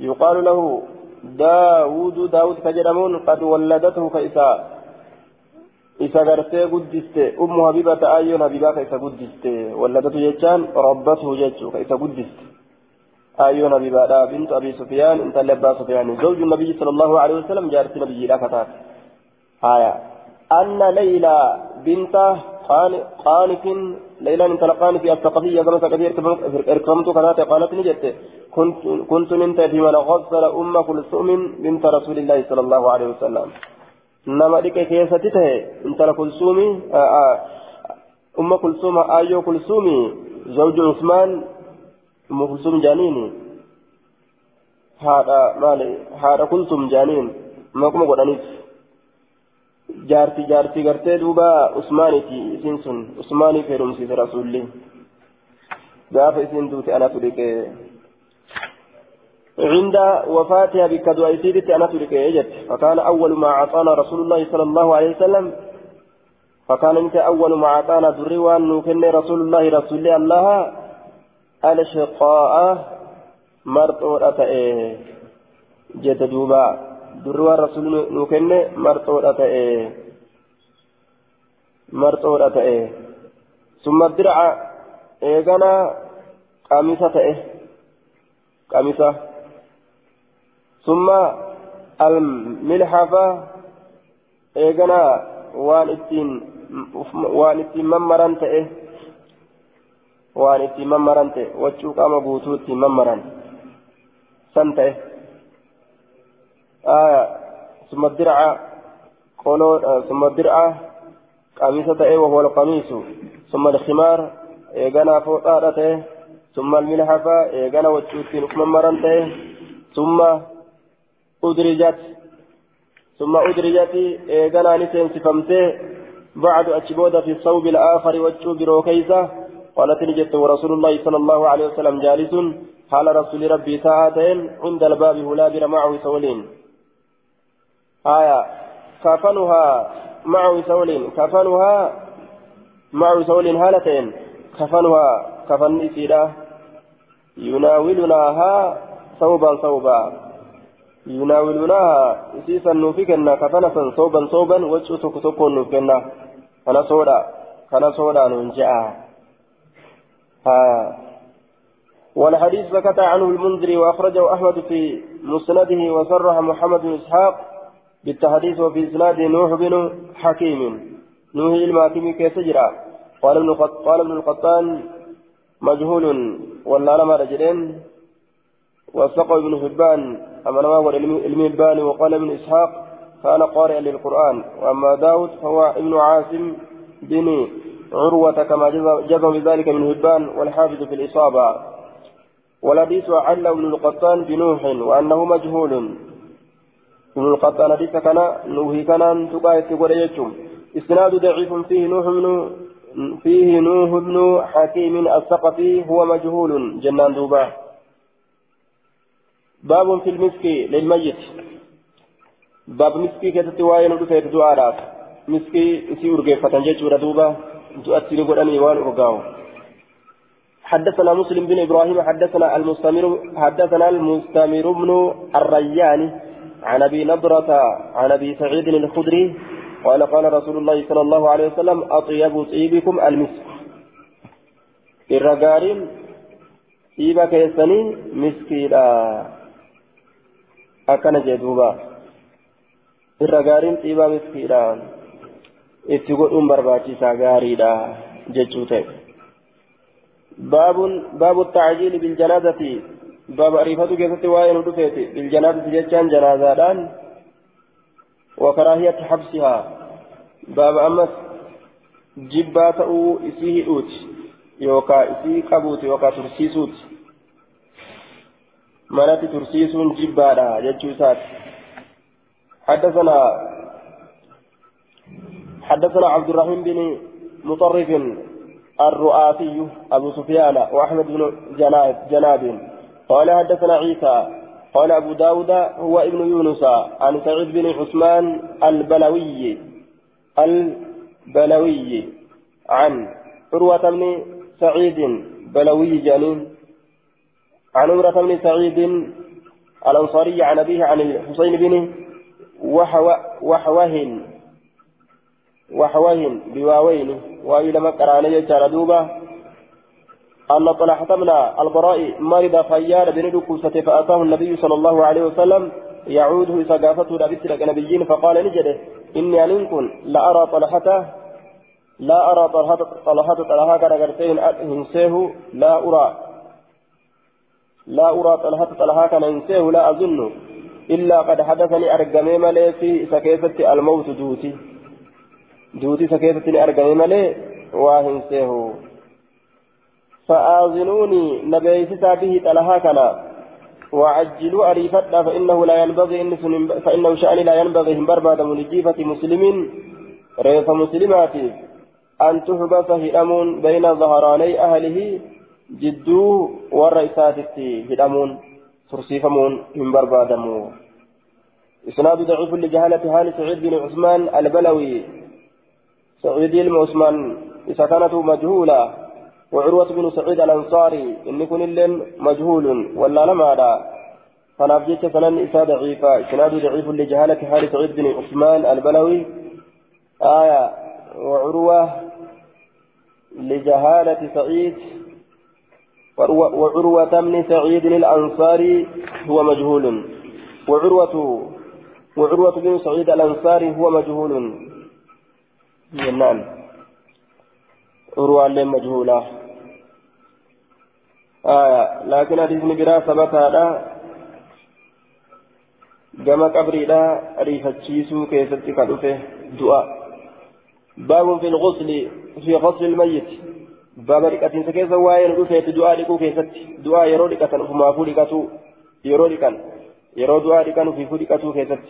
يقال له داود داود كجرمون قد ولدته كإسا إسا غرتي قدست أم حبيبة أيون حبيبة كإسا قدست ولدته جتان ربته جتشو كإسا قدست أيون حبيبة بنت أبي سفيان انت لبا سفيان. زوج النبي صلى الله عليه وسلم جارت النبي لا فتاة. آية. أن ليلى بنت قانف ليلى انت لقانف الثقفية كما ثقفية اركمت كذات قالت نجت كنت كنت انت في من غسل أم كلثوم بنت رسول الله صلى الله عليه وسلم. نما ديك كيستي انت كلثوم أم كلثوم آيو كلثوم زوج عثمان أم كلثوم جانيني هذا مالي هذا كلثوم جانين. ما كما قدانيت؟ Jaarti jaarti gartee duuba usmaaniti isin sun usmaanii feerumsiise rasuulli. Gaafa isin duute anatu dhiqee عند وفاتها بكدو أيسيدت أنا تلك فكان أول ما أعطانا رسول الله صلى الله عليه وسلم فكان أنت أول ما أعطانا دري وأن رسول الله رسول الله الأشقاء marxoodha ta'e jette duuba. Durri waan rasuulli nu kenne marxoodha ta'e marxoodha ta'e summa dirca eegana qamisa ta'e qamisa summa almilhafa eegana waan ittiin waan ittiin mammaran ta'e waan ittiin mammaran ta'e wachuu qaama guutuu ittiin mammaran san ta'e qoloo summa dirca qamisa ta'e wahuwa alqamiisu summa alkhimaar eegana fooxaadha ta'e summa almilhafa eegana wachuu ittiin uf mammaran ta'e summa udrijat summa udrijat eegana ni seensifamtee بعد أتشبود في الصوب الآخر وجه بروكيسة قالت نجت ورسول الله صلى الله عليه وسلم جالس حال رسول ربي ساعتين عند الباب هلابر معه سولين آية كفنها معه سولين كفنها معه سولين هالتين كفنها كفن إسيرة يناولناها ثوبا ثوبا يناولناها إسيسا نوفكنا كفنة ثوبا ثوبا وجه تكتكون نوفكنا كان صودا كان صودا ننجأ ها والحديث سكت عنه المنذري وأخرجه أحمد في مسنده وصرح محمد بن إسحاق بالتحديث وفي إسناد نوح بن حكيم. نوح الماكمي كيف جرى؟ قال ابن قال ابن القطان مجهول ولا رجلين. وثق ابن حبان أما هو الميبان وقال ابن إسحاق كان قارئا للقرآن. وأما داود فهو ابن عاصم بن عروة كما جزم بذلك من هبان والحافظ في الإصابة. والحديث عل ابن القطان بنوح وأنه مجهول. ابن القطان حديث كان نوحي كان تقايت وريتم إسناد ضعيف فيه نوح بن فيه نوح بن حكيم الثقفي هو مجهول جنان دوبا باب في المسك للميت باب مسكي كتبت واين ودفيت دعاء مسكي اسي ورغيفتن جيتشورا دوبا تؤثر قراني وان ارغاو حدثنا مسلم بن إبراهيم حدثنا المستمر حدثنا المستمر بن الريان عن أبي نضرة عن أبي سعيد الخدري قال قال رسول الله صلى الله عليه وسلم أطيب طيبكم المسك. الرجارين طيبا كيسني مسكيدا أكن جدوبا. الرجارين طيبا مسكيدا itti godhuun barbaachisaa gaariidha jechuu ta'e baabun baabu keessatti waa'ee nu dhufeeti biljanaazati jechaan janaazaadhaan wakaraahiyatti habsihaa baaba ammas jibbaa ta'uu isii hidhuuti yookaa isii qabuuti yookaa tursiisuuti manatti tursiisuun jibbaadha jechuu isaati حدثنا حدثنا عبد الرحيم بن مطرف الرؤاسي أبو سفيان وأحمد بن جناب, جناب قال حدثنا عيسى قال أبو داود هو ابن يونس عن سعيد بن عثمان البلوي البلوي عن عروة بن سعيد بلوي جنين عن عمرة بن سعيد الأنصاري عن أبيه عن الحسين بن وحوح وحواح بواوين وإلى مكران يجار دوبا أن طلحة من البراء مرض خيار بن ركوسة فأتاه النبي صلى الله عليه وسلم يعوده سقافته لبس لك نبيين. فقال نجده إني أنكن لا أرى طلحة لا أرى طلحة طلحة طلحة كرغرتين هنسيه لا أرى لا أرى طلحة طلحة هنسيه لا أظن إلا قد حدثني أرقمي ملي في سكيفة الموت دوتي. duuti isa keessatti ni argame malee waa hin seehu فآذنوني نبيستا به طلحا كنا وعجلوا أريفتا فإنه لا ينبغي إن فإنه شأن لا ينبغي هم برباد من جيفة مسلم ريف مسلمات أن تحبس هدمون بين ظهراني أهله جدو والرئيسات هدمون ترسيفمون من بربادمو. إسناد ضعيف لجهالة حال سعيد بن عثمان البلوي. سعيد المعثمان إذا كانت مجهولة. وعروة بن سعيد الأنصاري إن كن اللين مجهول ولا لما لا فنافجت سنن إساء ضعيفة إسناد ضعيف لجهالة حال سعيد بن عثمان البلوي. آية وعروة لجهالة سعيد وعروة بن سعيد الأنصاري هو مجهول. وعروة وعروة بن سعيد الأنصاري هو مجهول. جنان عروة مجهولة آية لكن حديث برا ثبت هذا كما قبريدا ريفتشيسو كيستي كالوفه دعاء باب في الغسل في غسل الميت باب ركعتين سكيسا وين رفيت دعاء لكو كيست دعاء يرو ركعتين فما فوركتو يرو ركعتين يرو دعاء ركعتين في فوركتو كيست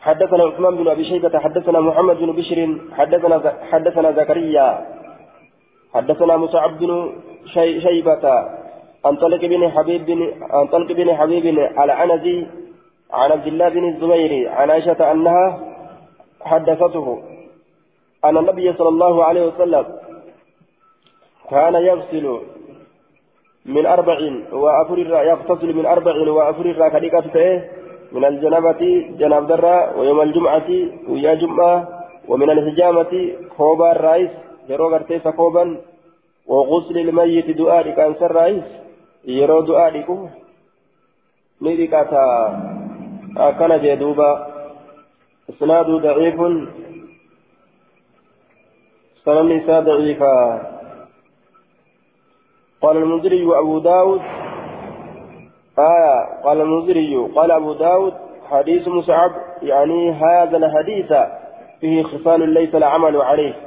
حدثنا عثمان بن ابي شيبه حدثنا محمد بن بشر حدثنا حدثنا زكريا حدثنا مصعب بن شي شيبة عن طلق بن حبيب بن عن طلق بن حبيب العنزي عن عبد الله بن الزبير عن عائشة أنها حدثته أن النبي صلى الله عليه وسلم كان يغسل من أربع وأفر يغتسل من أربع وأفر كديكة من الجنابة جناب درة ويوم الجمعة ويا جمعة ومن الحجامة خوبا الرئيس yeroo gartee sakooban وغسل الميت دعاء كان سر رئيس يرو دعاء لكم نيركاتا أكن جدوبا إسناد ضعيف سنن نساء ضعيفا قال المنذري وأبو داود آية قال المنذري قال أبو داود حديث مصعب يعني هذا الحديث فيه خصال ليس العمل عليه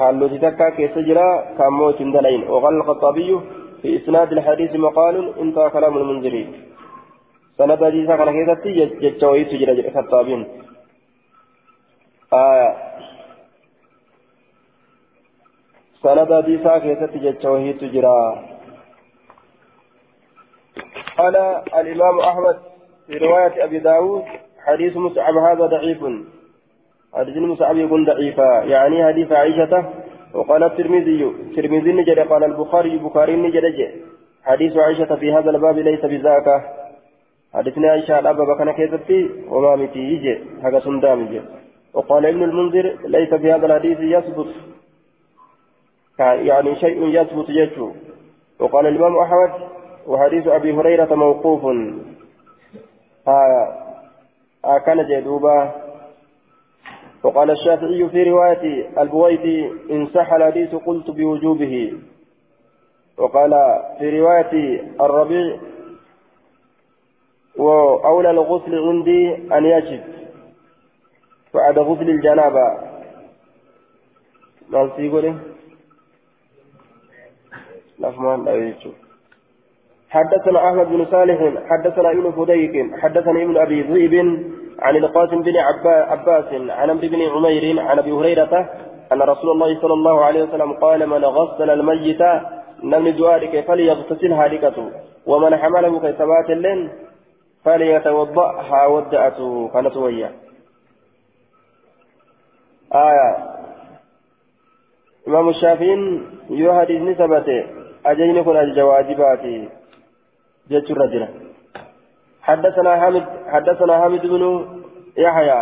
حالوتي تكا كيس جرا كاموت دلين وقال الخطابي في إسناد الحديث مقال انتهى كلام المنذري سند حديثا كان كيستي جتشوي سجرا الخطابين آية سند حديثا كيستي جتشوي سجرا قال الإمام أحمد في رواية أبي داود حديث مصعب هذا ضعيف حديث مصعب يكون ضعيفا يعني حديث عائشة وقال الترمذي الترمذي نجد قال البخاري بخاري نجد حديث عائشة في هذا الباب ليس بذاك حديثنا عائشة الأبا بكنا كيفتي وما متي يجي هذا سندام يجي. وقال ابن المنذر ليس في هذا الحديث يثبت. يعني شيء يثبت يجو وقال الإمام أحمد وحديث أبي هريرة موقوف. آه آه كان جدوبا وقال الشافعي في رواية البويدي إن صح الحديث قلت بوجوبه. وقال في رواية الربيع وأولى الغسل عندي أن يجب بعد غسل الجنابة. ما سيقول لفمان لا حدثنا أحمد بن صالح حدثنا ابن فديك حدثنا ابن أبي ذئب عن القاسم بن عباس عن عمرو بن عمير عن أبي هريرة أن رسول الله صلى الله عليه وسلم قال من غسل الميت نمن دوارك فليغتسل هالكته ومن حمله كيسبات اللين فليتوضأها ودأته كانت آية. إمام الشافعي يهدي نسبته أجين كن الجواجبات جت الرجل. حدثنا حمد حدثنا حمد بن يحيى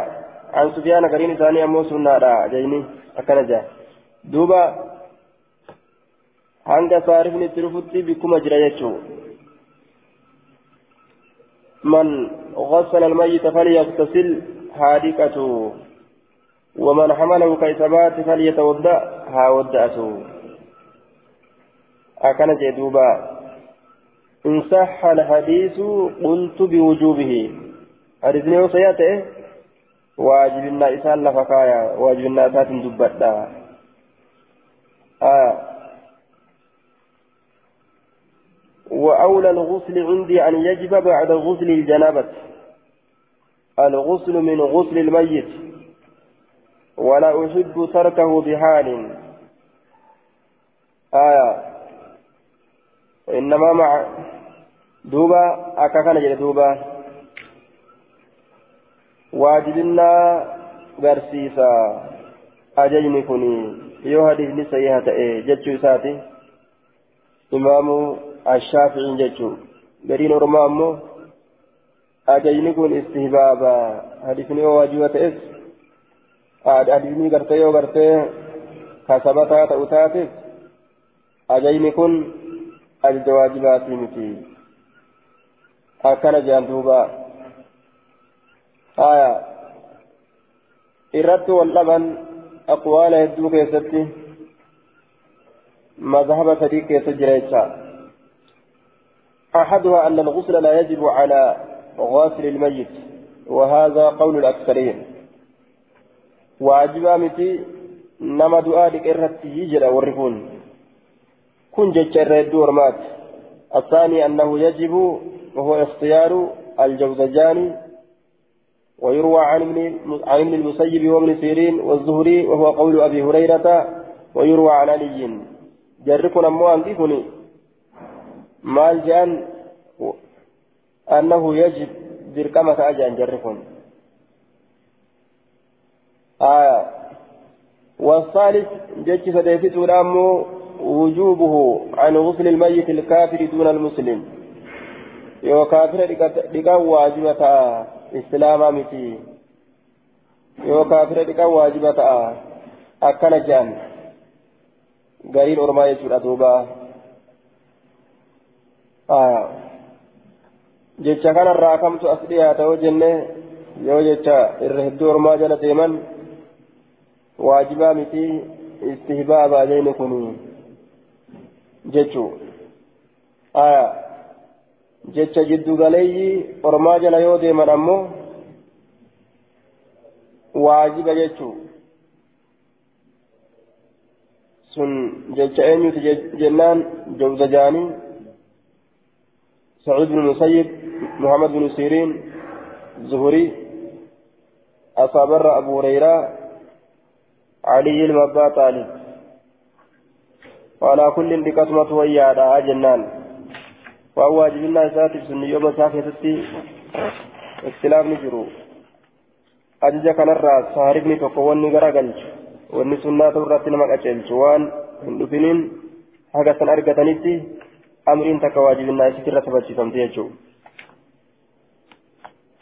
عن سفيان كريم ثاني أمو سنة جيني أكنجا دوبا itti dhufutti bikkuma jira jechuu man غسل الميت فليغتسل هادكته ومن حمله كيسبات فليتوضا ها ودأته أكن جدوبا إن صح الحديث قلت بوجوبه. حديثني وسياته واجبنا إسان لفكايا واجبنا إسات دبتا آه. وأولى الغسل عندي أن يجب بعد غسل الجنابة. الغسل من غسل الميت. ولا أحب تركه بحال. آية إنما مع دوبا أكاكنا جل دوبا واجبنا برسيسا أجيني كني yoo hadiisni sayyiha ta'e jechuu isaati imaamu ashaafi'iin jechuu gariin ormaa ammoo ajajni kun istihbaaba hadiisni yoo waajiba ta'es hadiisni gartee yoo gartee kasabataa akkana jedhan duuba haya irratti wal dhaban aqwaala hedduu keessatti مذهب صديق يسجريتها أحدها أن الغسل لا يجب على غاسل الميت وهذا قول الأكثرين واجب متي نما دعاء لك يجرى والرفون كن جتشر الدور مات الثاني أنه يجب وهو اختيار الجوزجاني ويروى عن عن ابن المسيب وابن سيرين والزهري وهو قول أبي هريرة ويروى عن علي جركن أمو أنكفني مال جان أنه يجب دركمة أجان جركن آه والثالث جج سديفت أمو وجوبه عن غسل الميت الكافر دون المسلم يو كافر لقا واجبة إسلاما متي يو كافر لقا واجبة أكن جان غير أرما يجور أدوبا آه dhiyaata yoo jenne yoo jecha irra hedduu ormaa jala deeman waajibaa miti istihbaabaa jeyni kun jechuu aya jecha jiddugaleeyyii ormaa jala yoo deeman ammoo waajiba jechuu sun jecha eenyuti jennaan jawzajaanii سعيد بن المسيب محمد بن سيرين زهري أصابر أبو هريرة علي المبا طالب وعلى كل بكتمة ويادا جنان. وهو واجب الله ساتف سن يوم ساكتتي اختلاف نجرو. أجج كان الرأس صارفني تقواني غرقلج واني سنة تورات نمك أجلج هندفنين حقا أرقتنيتي أمرين تكواجب الناس كرة تبجي سمتيجو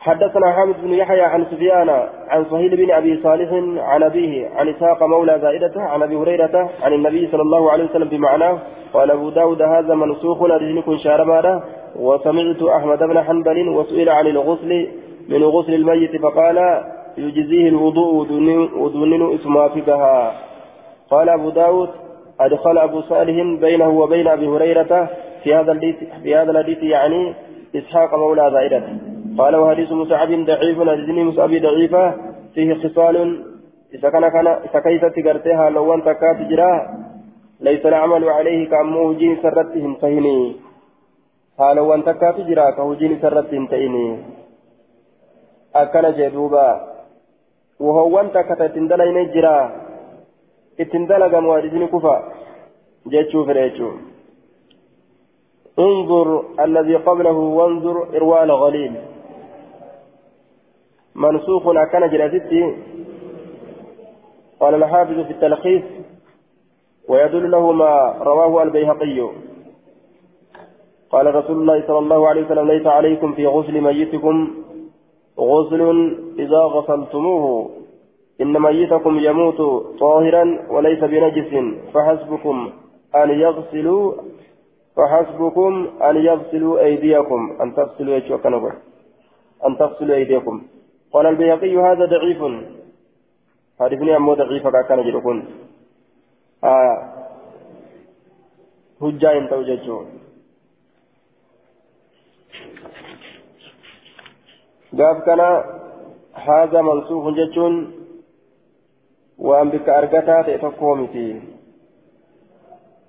حدثنا حامد بن يحيى عن سفيان عن صهيل بن أبي صالح عن أبيه عن إسحاق مولى زائدة عن أبي هريرة عن النبي صلى الله عليه وسلم بمعناه قال أبو داود هذا منسوخ ادركن شاربانا وسمعت أحمد بن حنبل وسئل عن الغسل من غسل الميت فقال يجزيه الوضوء ودونن اسما فكها قال أبو داود أدخل أبو صالح بينه وبين أبي هريرة في هذا الحديث يعني إسحاق مولى زائدة قال وحديث مصعب ضعيف حديث مصعب ضعيفة فيه خصال. إذا كان كان إذا كيف تقرتها؟ لو أنت كاتجرا ليس العمل عليه كأمه جين سرتهم فهني قال وأنت كاتجرا كهجين سرتهم تئني أكل جدوبا. وهو أنت كتتندل ينجرا اتندل قموارزين كفا. جيتشو فريتشو. انظر الذي قبله وانظر إروال الغليل منسوخ أكن جلستي قال الحافظ في التلخيص ويدل له ما رواه البيهقي. قال رسول الله صلى الله عليه وسلم ليس عليكم في غسل ميتكم غسل إذا غسلتموه. إن ميتكم يموت طاهرا وليس بنجس فحسبكم أن يغسلوا فحسبكم أن يغسلوا أيديكم. أن تغسلوا أن تغسلوا أيديكم. قال البيهقي هذا ضعيف. حديثني أمو ضعيف كان جلكون آه. هجا إن توججوا قاف كان هذا منسوخ جتون وأن بك أرقتا تأتكومتي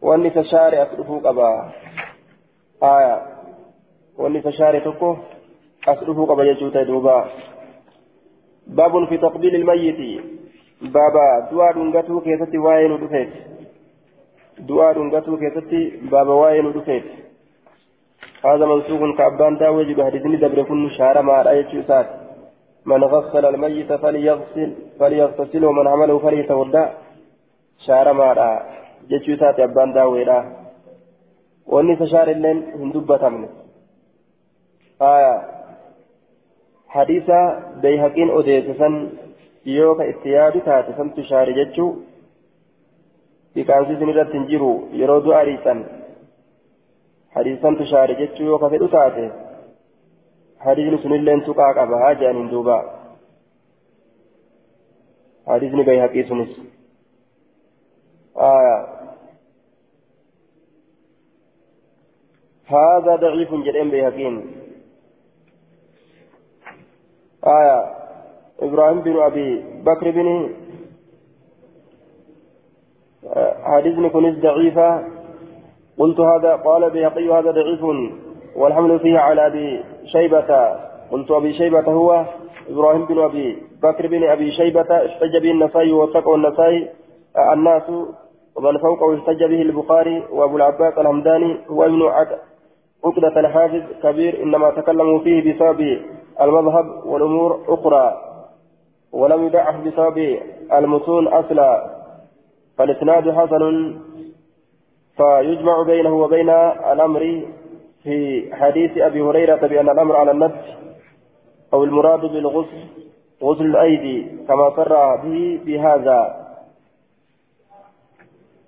وأني تشاري أصرفو قبا. آية وأني تشاري تكو أصرفو قبا يجوتا دوبا باب في تقبيل الميت. بابا دعاء دنگتو كيستي واين دفيت دعاء دنگتو كيستي بابا واين دفيت هذا منسوق كعبان داوي جب حديثني دبر كن شارع ما رأيت سات من غسل الميت فليغسل فليغتسل ومن عمله فليتودع shaaramaadha jechuu isaati abbaan daawweedha wanni isa shaarilleen hin dubbatamne aya yaadu taate santu shaari jechuu dhiqaansi isin irratti hin jiru yeroo du'a ariisan hadiisantu shaari jechuu yoo ka fedhu taate hadiisni sunilleen tuqaa qaba jedhaniin duuba hadiisni bayhaqii sunis آية هذا ضعيف جدًا بيهقين آية إبراهيم بن أبي بكر بن حديث كنز ضعيفة. قلت هذا قال بيهقي هذا ضعيف والحمل فيه على أبي شيبة. قلت أبي شيبة هو إبراهيم بن أبي بكر بن أبي شيبة احتج به النسائي ووثقه النسائي الناس ومن فوقه احتج به البخاري وأبو العباس الهمداني هو ابن عقدة الحافظ كبير إنما تكلموا فيه بسبب المذهب والأمور أخرى ولم يدعه بسبب المتون أصلا فالإسناد حسن فيجمع بينه وبين الأمر في حديث أبي هريرة بأن الأمر على النفس أو المراد بالغسل غسل الأيدي كما صرح به بهذا.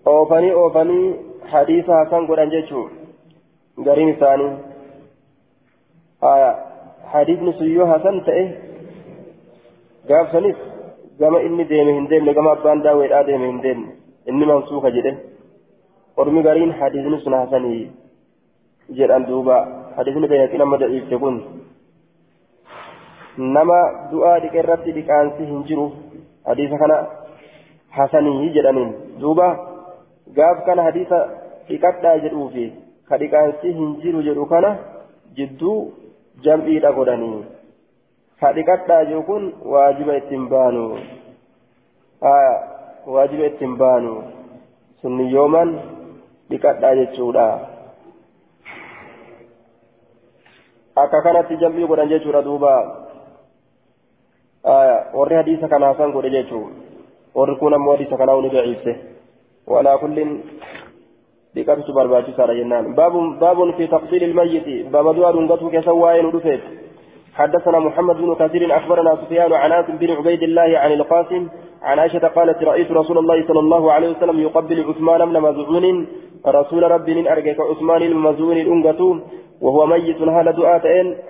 oofanii oofanii hadiisa hasan godhan jechuun gariin isaanii hadiisni sun yoo hasan ta'e gaabsaniif gama inni deeme hin deemne gama abbaan daawweedhaa deeme hin deemne inni mansuuka jedhe. Ormi gariin hadiisni sun hasanii jedhan duuba. Hadiisni bayhaqin amma daciifte kun nama du'aa dhiqe irratti dhiqaansi hin jiru. Hadiisa kana hasanii jedhaniin. Duuba gaaf kana hadiisa dhiqadhaa jedhuufi ka dhiqaansi hin jiru jedhu kana jidduu ka dhiqadhaa jiru kun waajiba ittiin baanu waajiba ittiin baanu sunni yooman dhiqadhaa jechuudha akka kanatti jam'ii godhan jechuudha duuba warri hadiisa kana hasan godhe jechuu warri kun ammoo hadiisa kana uni daciifse وعلى كل dhiqatu barbaachisaadha jennaan. باب في تقبيل الميت باب دعاء دنقته كسواين ودفت حدثنا محمد بن كثير اخبرنا سفيان عن عاصم بن عبيد الله عن القاسم عن عائشة قالت رأيت رسول الله صلى الله عليه وسلم يقبل عثمان بن مزعون رسول ربي أرجك عثمان المزعون الأنقة وهو ميت هال دعاء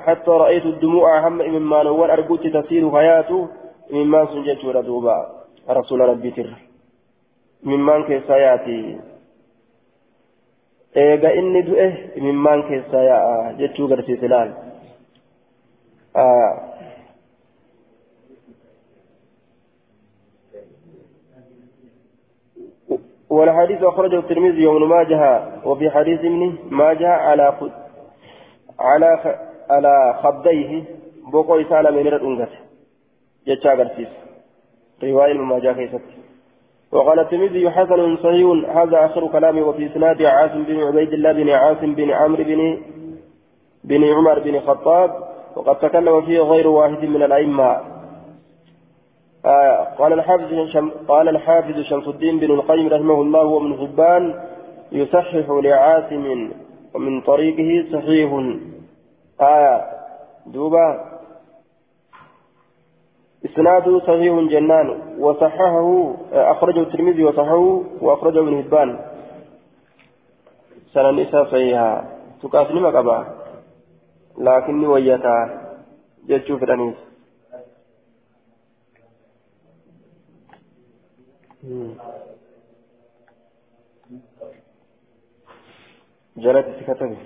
حتى رأيت الدموع هم مما نور أرجوت تسير حياته مما سنجت ردوبا رسول ربي تر keessaa yaati. Eega inni du'e mimmaan keessaa yaa'a jechuu والحديث أخرجه الترمذي ماجه وفي حديث ابن ماجه على على. على خديه boqoo isaa irra من الأنجت jecha رواية ابن ماجه keessatti وقال الترمذي حسن صحيح. هذا آخر كلامه وفي إسناد عاصم بن عبيد الله بن عاصم بن عمرو بن بن عمر بن الخطاب وقد تكلم فيه غير واحد من الأئمة. آه قال الحافظ شم قال الحافظ شمس الدين بن القيم رحمه الله ومن حبان يصحح لعاصم ومن طريقه صحيح. آية دوبا إسناده صحيح جنان وصححه أخرجه الترمذي وصححه وأخرجه ابن هبان سنن إسا صحيحا تكاسني مقبا لكني ويتا جتشو فرانيس جلت كتبه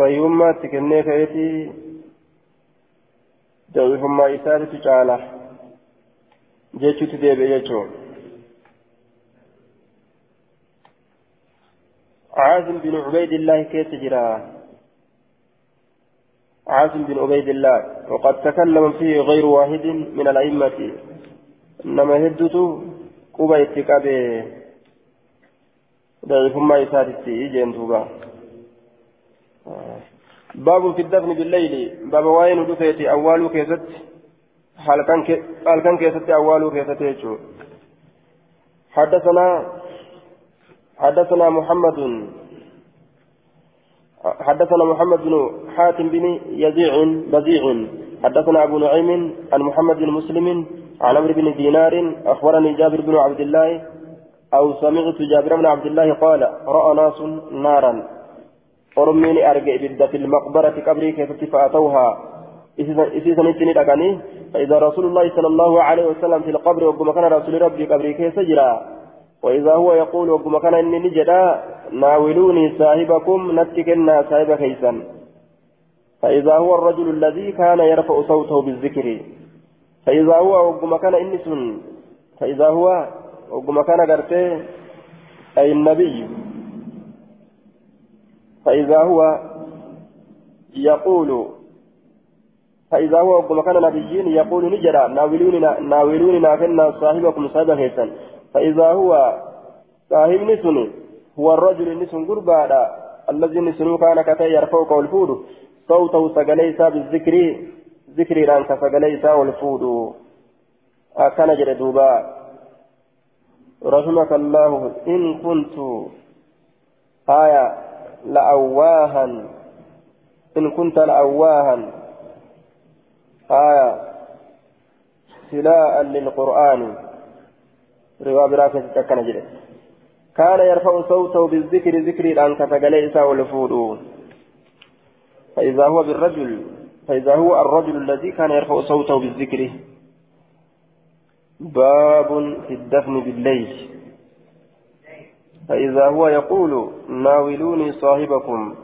fayyummaatti kennee ka'eetii daciifummaa isaatitu caala jechuutti deebi'e jechuun عاصم بن عبيد الله كيف جرا عاصم بن عبيد الله وقد تكلم فيه غير واحد من الأئمة إنما هدته قبى اتكابه ضعيف ما يسادتي جندوبا باب في الدفن بالليل. باب وين دفيتي أول كيست. هل كان كيست أول كيست حدثنا حدثنا محمد. حدثنا محمد بن حاتم بن يزيع بزيع. حدثنا أبو نعيم عن محمد بن مسلم عن عمرو بن دينار. أخبرني جابر بن عبد الله أو سمعت جابر بن عبد الله قال رأى ناس نارا. أرمين أرجع بدا في المقبرة قبري كيف فأتوها إذا نتني لكني فإذا رسول الله صلى الله عليه وسلم في القبر وقم كان رسول ربي قبري كيف سجرا وإذا هو يقول وقم كان إني نجدا ناولوني صاحبكم نتكنا صاحب كيسا فإذا هو الرجل الذي كان يرفع صوته بالذكر فإذا هو وقم كان إنس فإذا هو وقم كان قرته أي النبي فإذا هو يقول فإذا هو وقم كان نبيين يقول نجرا ناولوني ناولوني نافنا صاحبكم صاحب كيسا فإذا هو صاحب نسن هو الرجل نسن قربانا الذي نسن كان كتا يرفع والفود صوته سقليسا بالذكر ذكر الآن كسقليسا والفود أكن جل دوبا. رحمك الله. إن كنت آية. لأواها إن كنت لأواها آية. سلاء للقرآن. رواية براكة تكن جل كان يرفع صوته بالذكر ذكر الآن كسقليسا والفود فإذا هو بالرجل فإذا هو الرجل الذي كان يرفع صوته بالذكر. باب في الدفن بالليل. فإذا هو يقول ناولوني صاحبكم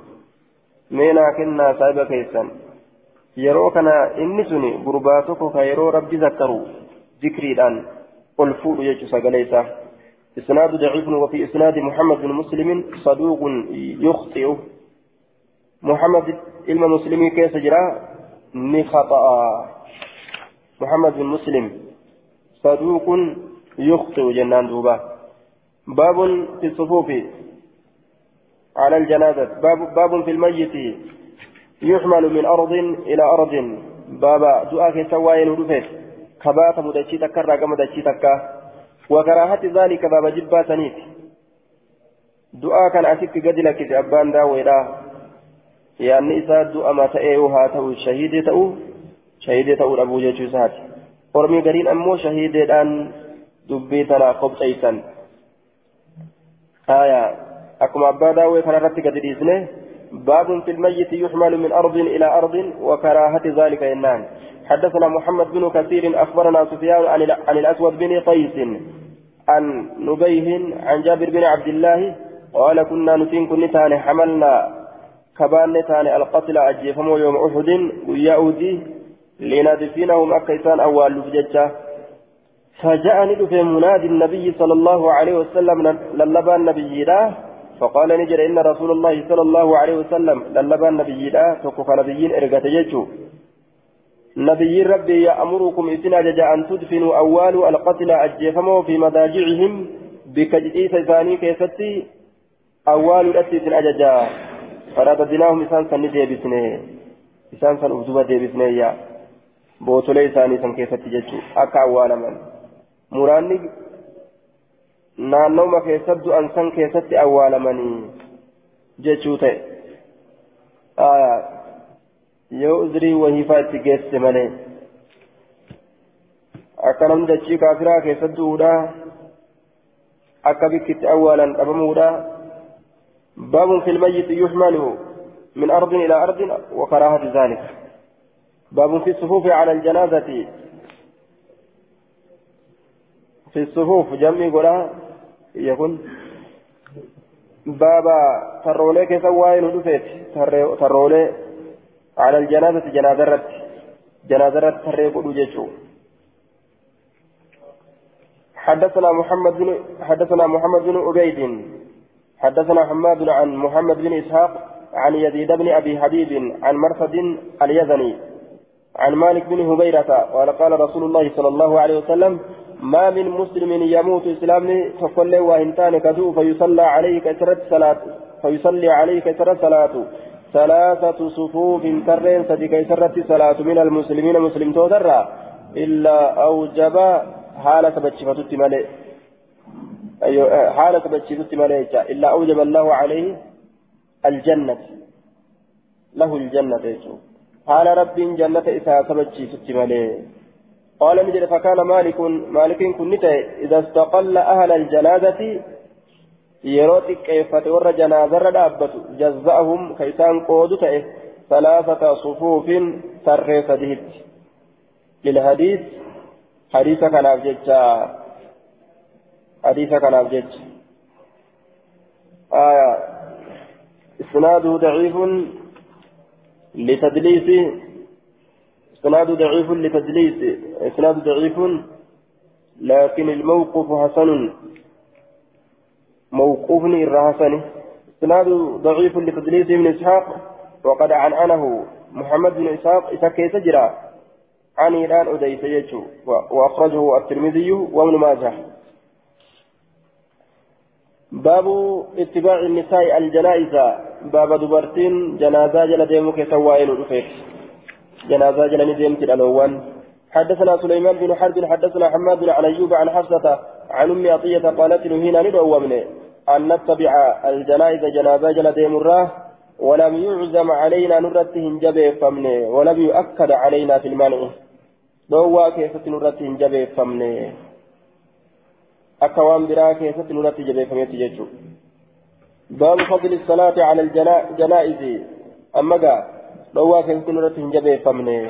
مينا كنا صاحب كيسا gurbaa tokko ka yeroo rabbi zakkaru zikriidhaan ol fuudhu jechuu sagalee isaa إسناد ضعيف وفي إسناد محمد بن مسلم صدوق يخطئ. محمد علم مسلمي كيس جرا نخطأ. محمد بن مسلم صدوق يخطئ جنان دوبا. باب في الصفوف على الجنازة باب, باب في الميت. يحمل من أرض إلى أرض. بابا دعاء سواين ودفت كبات مدشي تكا رقم مدشي تكا. وكراهة ذلك باب جبا سنيت. دعاء كان أسك قد لك أبان داويلا yaanni isaa du'ama ta'ee haa ta'u shahiidee ta'u shahiidee ta'uu dhabuu jechuu isaati ormii gariin ammoo shahiideedhaan dubbii tana qopheessan akkuma abbaa daawwee kanarratti gadi dhiisne باب في الميت يحمل من أرض إلى أرض وكراهة ذلك إنان. حدثنا محمد بن كثير أخبرنا سفيان عن الأسود بن قيس عن نبيه عن جابر بن عبد الله قال كنا نتين كنتان حملنا كبان تاني القتل أجيفمو يوم أحد ويأودي لندفنهم أكيسان أول لفججة فجاءني دفن منادي النبي صلى الله عليه وسلم للبى النبي فقال نجر إن رسول الله صلى الله عليه وسلم للبى النبي نبيين يجو. نبي ربي يأمركم أن تدفنوا أول القتل في بكجئيس ثاني كيستي أول بوتولي تججو أكا أوالا من. مراني naannoma keessattu an san keessatti awwaalamanii jechuu ta'e yoo uzrii wahiifaa itti geesse malee akka namni dachii kaafiraa keessattuudha akka bikkitti awwaalan dhabamuudha باب في الميت يحمل من أرض إلى أرض وكراهة ذلك باب في الصفوف على الجنازة في الصفوف جمع قرآن يكون بابا ترولي كيف وائل دفت ترولي على الجنازة جنازة رت جنازة رت تريق حدثنا محمد بن حدثنا محمد بن عبيد حدثنا حماد عن محمد بن إسحاق عن يزيد بن أبي حبيب عن مرثد اليزني عن مالك بن هبيرة قال قال رسول الله صلى الله عليه وسلم ما من مسلم يموت إسلامي فقل وإنتان كذو فيصلى عليه كثرة صلاة فيصلي عليه كثرة صلاة ثلاثة صفوف ترين صديق سرت صلاة من المسلمين مسلم تودرا إلا أوجب حالة بتشفتت ملئ أيوة حالة بتشفتت ملئ إلا أوجب الله عليه الجنة. له الجنة حال رب جنة إساءة بتشفتت ملئ قال نجد فكان مالك مالك كنت إذا استقل أهل الجنازة warra janaazarra dhaabbatu jazza'ahum ka isaan qoodu ta'e salaasata sufuufin tarree sadiitti lilhadiis hadiisa kanaaf jecha hadiisa kanaaf jecha آية إسناده ضعيف لتدليس إسناده ضعيف لتدليس إسناده ضعيف لكن الموقف حسن. موقوف الرهسن إسناد ضعيف لتدليس ابن إسحاق وقد عنعنه محمد بن إسحاق إذا كيس جرى. عن إيران أديس يجو وأخرجه الترمذي وابن ماجه. باب اتباع النساء الجنائز. باب دبرتين جنازة جل ديمك سوائل الأفيت جنازة جل نديمك الألوان حدثنا سليمان بن حرب حدثنا حماد بن عن أيوب عن حفصة عن أم عطية قالت نهينا ندعو منه أن نتبع الجنائز جنازة جل ديمراه ولم يعزم علينا نرتهن جبه فمنه ولم يؤكد علينا في المنع. دوا كيف نرتهن جبه فمنه أكوان برا كيف نرتهن جبه فمنه باب فضل الصلاة على الجنائز أما دوا كيف نرتهن جبه فمنه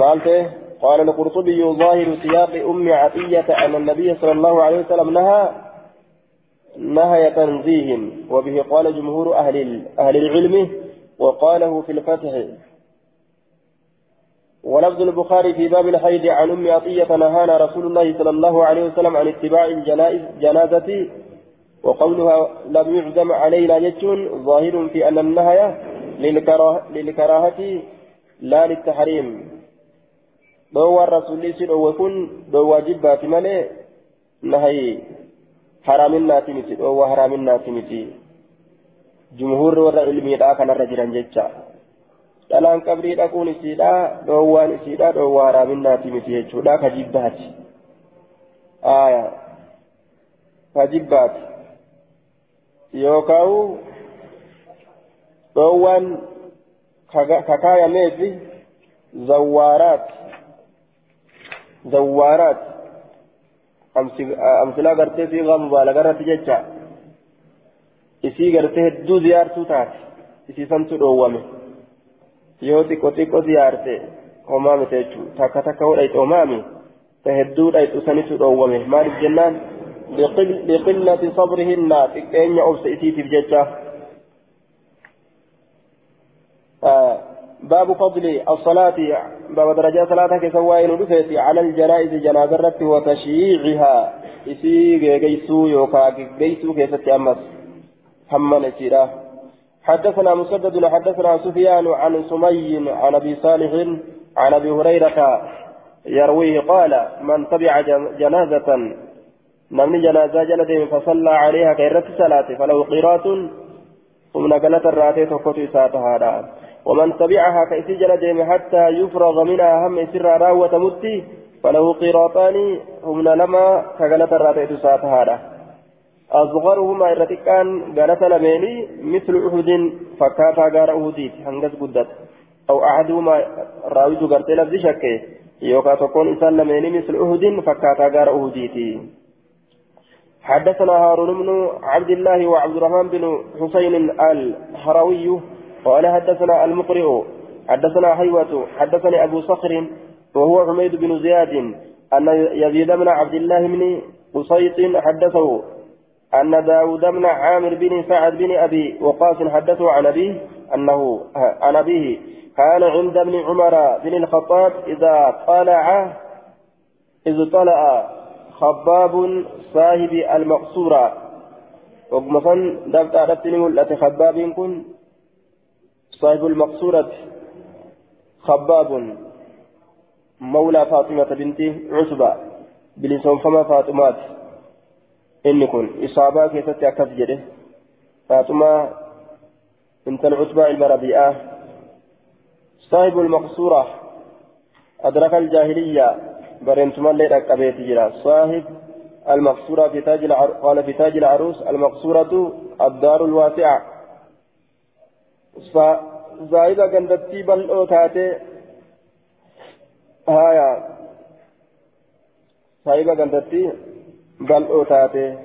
مالته قال القرطبي ظاهر سياق أم عطية أن النبي صلى الله عليه وسلم نهى نهي تنزيه وبه قال جمهور أهل أهل العلم وقاله في الفتح ولفظ البخاري في باب الحيض عن أم عطية نهانا رسول الله صلى الله عليه وسلم عن اتباع الجنائز جنازة وقولها لم يعزم علينا يجون ظاهر في أن النهي للكراهة لا للتحريم dhoowwaan rasuulli si dhoowwe kun dhoowwaa jibbaati malee nahayi haraaminnaati miti dhoowwaa haraaminnaati miti jumhuurri warra ilmiidhaa kanarra jiran jecha dhalaan qabrii dhaquun isiidha dhoowwaan isiidha dhoowwaa haraaminnaati miti jechuudha ka jibbaati aya ka jibbaati yookaan dhoowwaan ka kaayameefi zawwaaraati زوارات أمثلة قرتي في غام مبالغة رتججة isii gartee hedduu ziyaartuu taate isii santu dhoowwame yoo xiqqoo xiqqoo ziyaarte homaa miti jechuudha takka takka hodhayxe homaami ta hedduu dhayxu sanitu dhoowwame maaliif jennaan biqillati sabrihinna xiqqeenya obsa isiitiif jecha باب فضل الصلاة باب درجة صلاة كسوائن رفيت على الجنائز جنازة وتشييعها. إسي جيسو يوكا جيسو كيف أمس. حمل إسيرا. حدثنا مسدد حدثنا سفيان عن سمي عن أبي صالح عن أبي هريرة يرويه قال من تبع جنازة نمني جنازة جلد فصلى عليها كيرت صلاة فلو قيرات ثم قالت الراتي ساتها. ومن تبعها كيسي جل حتى يفرغ منها هم سر راوة متي فله قيراطان هم لما كغلت الراتيت ساتهادا أصغرهما إرتكان غلت لميني مثل أحد فكاتا غار أهديت هنجز قدت. أو أحدهما راويت غرتي لفظ شكي يوكا تكون إسان لميني مثل أهد فكاتا غار أهديتي حدثنا هارون بن عبد الله وعبد الرحمن بن حسين الهروي قال حدثنا المقرئ حدثنا حيوة حدثني أبو صخر وهو حميد بن زياد أن يزيد بن عبد الله بن قصيط حدثه أن داود بن عامر بن سعد بن أبي وقاص حدثه عن أبيه أنه عن أبيه كان عند ابن عمر بن الخطاب إذا طلع إذ طلع خباب صاحب المقصورة. وقمصا دبت أردتني ملأت خباب كن صاحب المقصورة خباب مولى فاطمة بنت عتبة بلسان فما فاطمات. إني كن إصابة كيست أكف جده؟ فاطمة انت العتبة المربيئة صاحب المقصورة أدرك الجاهلية برنتم اللي ركبت جرا. صاحب المقصورة في تاج العر... قال في تاج العروس المقصورة الدار الواسعة. فزايدة قندتي بل أوتاتي هايا صاحبة قندتي بل أوتاتي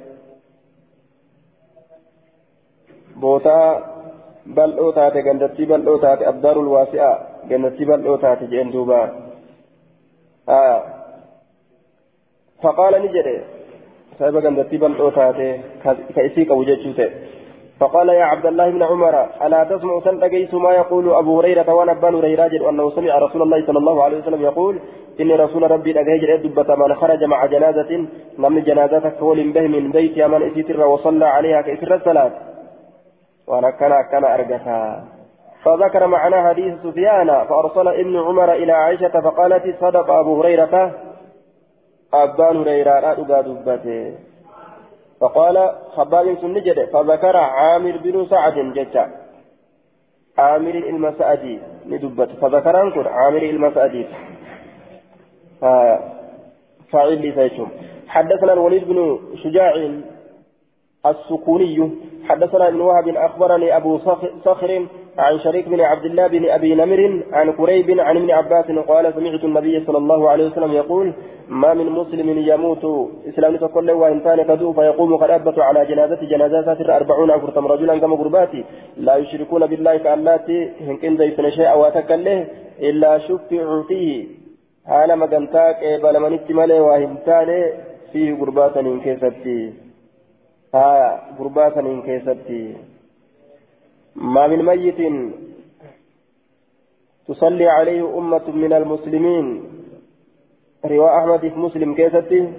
بوتا bal'oo taate gandattii bal'oo taate abdaarul waasi'a gandattii bal'oo taate jeen duuba faqaala ni jedhe saahiba gandattii bal'oo taate ka isii qabu jechuu ta'e فقال يا عبد الله بن عمر ألا تسمع سنتقيس ما يقول أبو هريرة وأنا أبان هريرة أنه سمع رسول الله صلى الله عليه وسلم يقول إن رسول ربي أجهج دبة من خرج مع جنازة نم جنازتك كول به من بيت من إسيتر وصلى عليها كإسر الصلاة. وأنا كان كان ارجتا فذكر معنا حديث سفيان فأرسل ابن عمر إلى عائشة فقالت صدق أبو هريرة. ابان هريره ادغا دبته. فقال خباب سنجد فذكر عامر بن سعد جتا عامر المسعدي ندبت. فذكر أنكر عامر المسعدي. فاعل لسيتم حدثنا الوليد بن شجاع السكوني. حدثنا ابن وهب أخبرني أبو صخر عن شريك بن عبد الله بن أبي نمر عن قريب عن ابن عباس قال سمعت النبي صلى الله عليه وسلم يقول ما من مسلم يموت اسلام تقول له وان كان كذوب فيقوم قد اثبت على جنازة جنازات أربعون أفرتم رجلا كما قرباتي لا يشركون بالله كاللاتي هنكن زيتنا شيئا واتكله إلا شفعوا فيه. حال مقنتاك بل من استماله وهمتانه فيه قربات من كيستي. آية قربات من كيستي. ما من ميت تصلي عليه أمة من المسلمين. رواء أحمد في مسلم كيستي.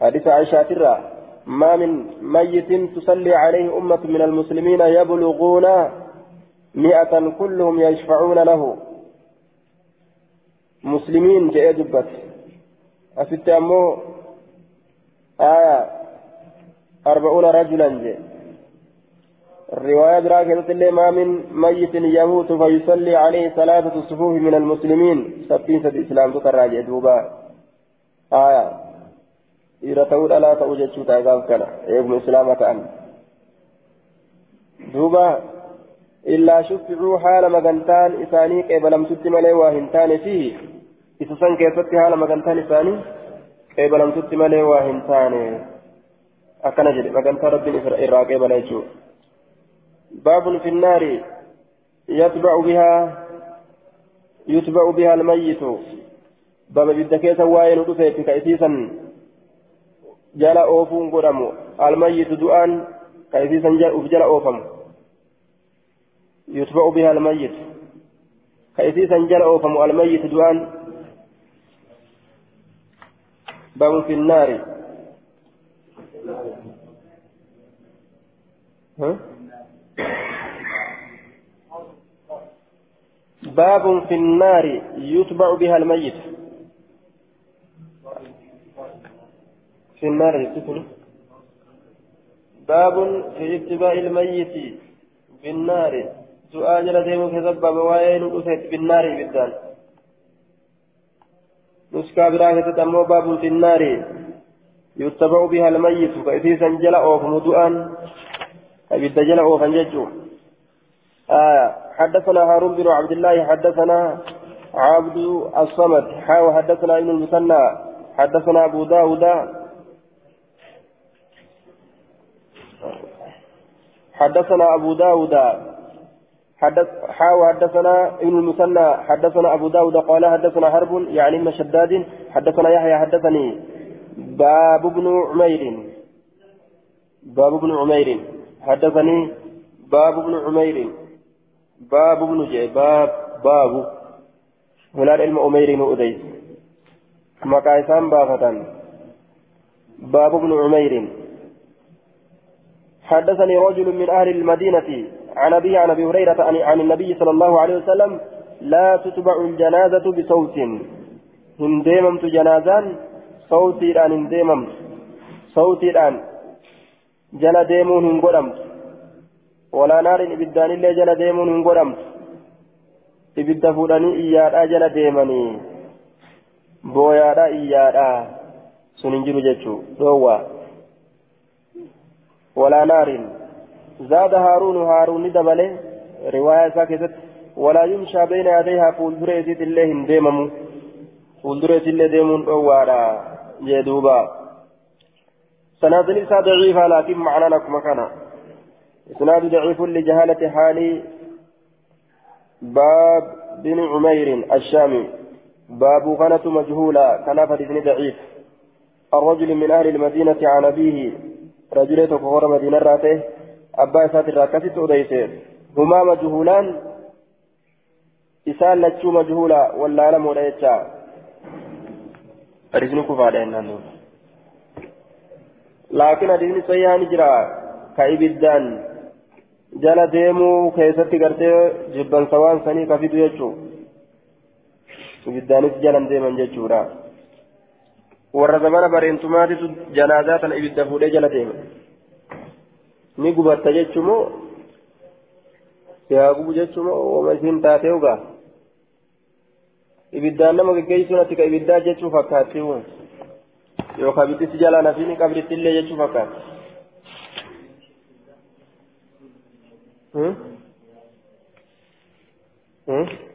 حديث عائشة ترى. ما من ميت تصلي عليه أمة من المسلمين يبلغون مئة كلهم يشفعون له. مسلمين جاء دبت أفت ammoo? eeyyee أربعون رجلا جي الرواية biraa keessa اللي ما من ميت يموت فيصلي عليه ثلاثة صفوف من المسلمين. سبين sadi إسلام تتراجع duuba. آية. إذا تقول ألا توجد شو تاقاف كان ابن إسلام كأن. دوبا. إلا شفعوا حال مغنتان إساني قبلم تتملي واهنتان فيه. إسسان كيفتي حال مغنتان إساني قبلم تتملي واهنتان. akkana jedhe magantaa rabbiin irraa qeebala jechuudha baabun fi bihaa almayyitu baba ibidda keessa waa'ee nu dhufeetti ka isiisan jala oofuun godhamu almayyitu du'aan ka isiisan uf jala oofamu yutba'u bihaa almayyitu ka isiisan jala oofamu almayyitu du'aan baabun fi nnaari ها؟ باب في النار يتبع بها الميت. في النار يتبع. باب في اتباع الميت بالنار. سؤال ديمو كذب وين أسيت بالنار بالدان نسكا براكة تمو باب في النار. يتبع بها الميت. فإذا جل أوف مدؤا أبيت جل أوف آه. حدثنا هارون بن عبد الله حدثنا عبد الصمد. حاو حدثنا ابن المثنى. حدثنا أبو داود. حدثنا أبو داود. حدث حاو حدثنا ابن المثنى. حدثنا أبو داود قال حدثنا حرب يعني ابن شداد. حدثنا يحيى حدثني باب بن عمير. باب بن عمير. حدثني باب بن عمير. باب بن جاي باب باب. هنا علم عمير نؤديس مكايسان بافة باب بن عمير. حدثني رجل من أهل المدينة عن أبي عن أبي هريرة عن النبي صلى الله عليه وسلم لا تتبع الجنازة بصوت. هنديممت جنازان؟ sawtiidhaan hin deemamtu sawtiidhaan jala deemuun hin godhamtu ولا نار إبدان اللي جل ديمون هنقرم إبدا فلاني إيادا جل ديمني بويادا إيادا سننجر جتشو دوا ولا نار زاد هارون هارون دبله رواية ساكتت ولا يمشى بين يديها فولدريت الله ديممو فولدريت الله ديمون دوادا جدوبا سنادل ضعيفة لكن معنى لكم كان إسناد ضعيف لجهالة حال باب بن عمير الشامي. باب غنة مجهولة كان فدين ضعيف. الرجل من أهل المدينة عن أبيه رجل تكفر مدينة راته أبا ساتر راكسة أديسير هما مجهولان إسان لتشو مجهولة ولا لم ولا يتشا أرسنك فعلين لكن أدين سيئان جرا كإبدان sanii ka fidu jechuu ibiddaanis jalan deeman jechuudha warra zamana bareentumaatitu janaazaa tana ibidda fuudhee jala deema ni gubatta jechumoo yaa gubu jechumoo wama isiin taatee ugaa ibiddaan nama geggeessuun ati ka ibiddaa jechuu fakkaatti yookaan biddisi jalaa nafiini qabritti illee jechuu fakkaatti. ها؟ ها؟